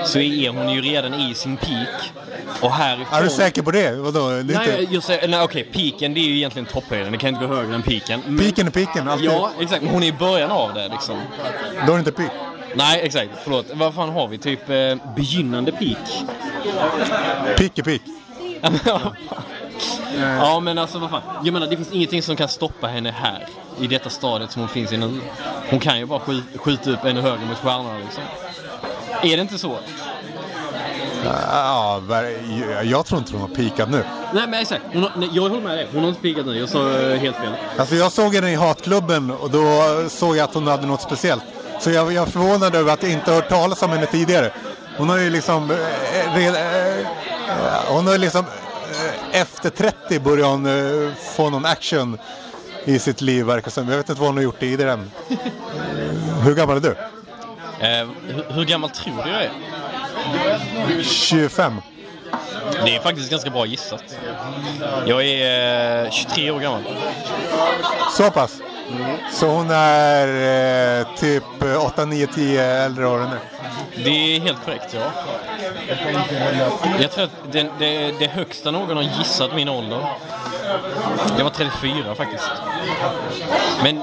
så är hon ju redan i sin peak. Och härifrån... Är du säker på det? Vadå? Det Nej, inte... jag säger, nej okej, piken det är ju egentligen topphöjden. Det kan inte gå högre än piken. Men- Piken är piken, alltid. Ja, exakt. Men hon är i början av det liksom. Då är det inte pik. Nej, exakt. Förlåt. Vad fan har vi? Typ eh, begynnande peak? Pik är [LAUGHS] ja, men alltså vad fan. Jag menar, det finns ingenting som kan stoppa henne här. I detta stadiet som hon finns i nu. Hon kan ju bara skj- skjuta upp ännu högre mot stjärnorna liksom. Är det inte så? Ja, jag tror inte hon har pikat nu. Nej, men exakt. Hon har, nej, jag håller med dig. Hon har inte peakat nu. Jag sa eh, helt fel. Alltså jag såg henne i Hatklubben och då såg jag att hon hade något speciellt. Så jag, jag är förvånad över att jag inte hört talas om henne tidigare. Hon har ju liksom... Eh, red, eh, eh, hon har ju liksom... Eh, efter 30 börjar hon eh, få någon action i sitt liv verkar som. Jag vet inte vad hon har gjort tidigare än. Hur gammal är du? Eh, hur, hur gammal tror du jag är? 25. Det är faktiskt ganska bra gissat. Jag är eh, 23 år gammal. Så pass? Så hon är eh, typ 8, 9, 10 äldre år än du? Det är helt korrekt, ja. Jag tror att det, det, det högsta någon har gissat min ålder, det var 34 faktiskt. Men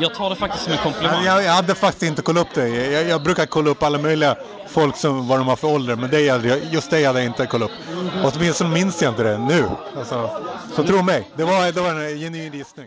jag tar det faktiskt som en komplimang. Jag, jag hade faktiskt inte kollat upp det. Jag, jag brukar kolla upp alla möjliga folk som vad de har för ålder. Men det jag, just det hade jag inte kollat upp. Åtminstone minns jag inte det nu. Alltså, så tro mig, det var, det var en genuin gissning.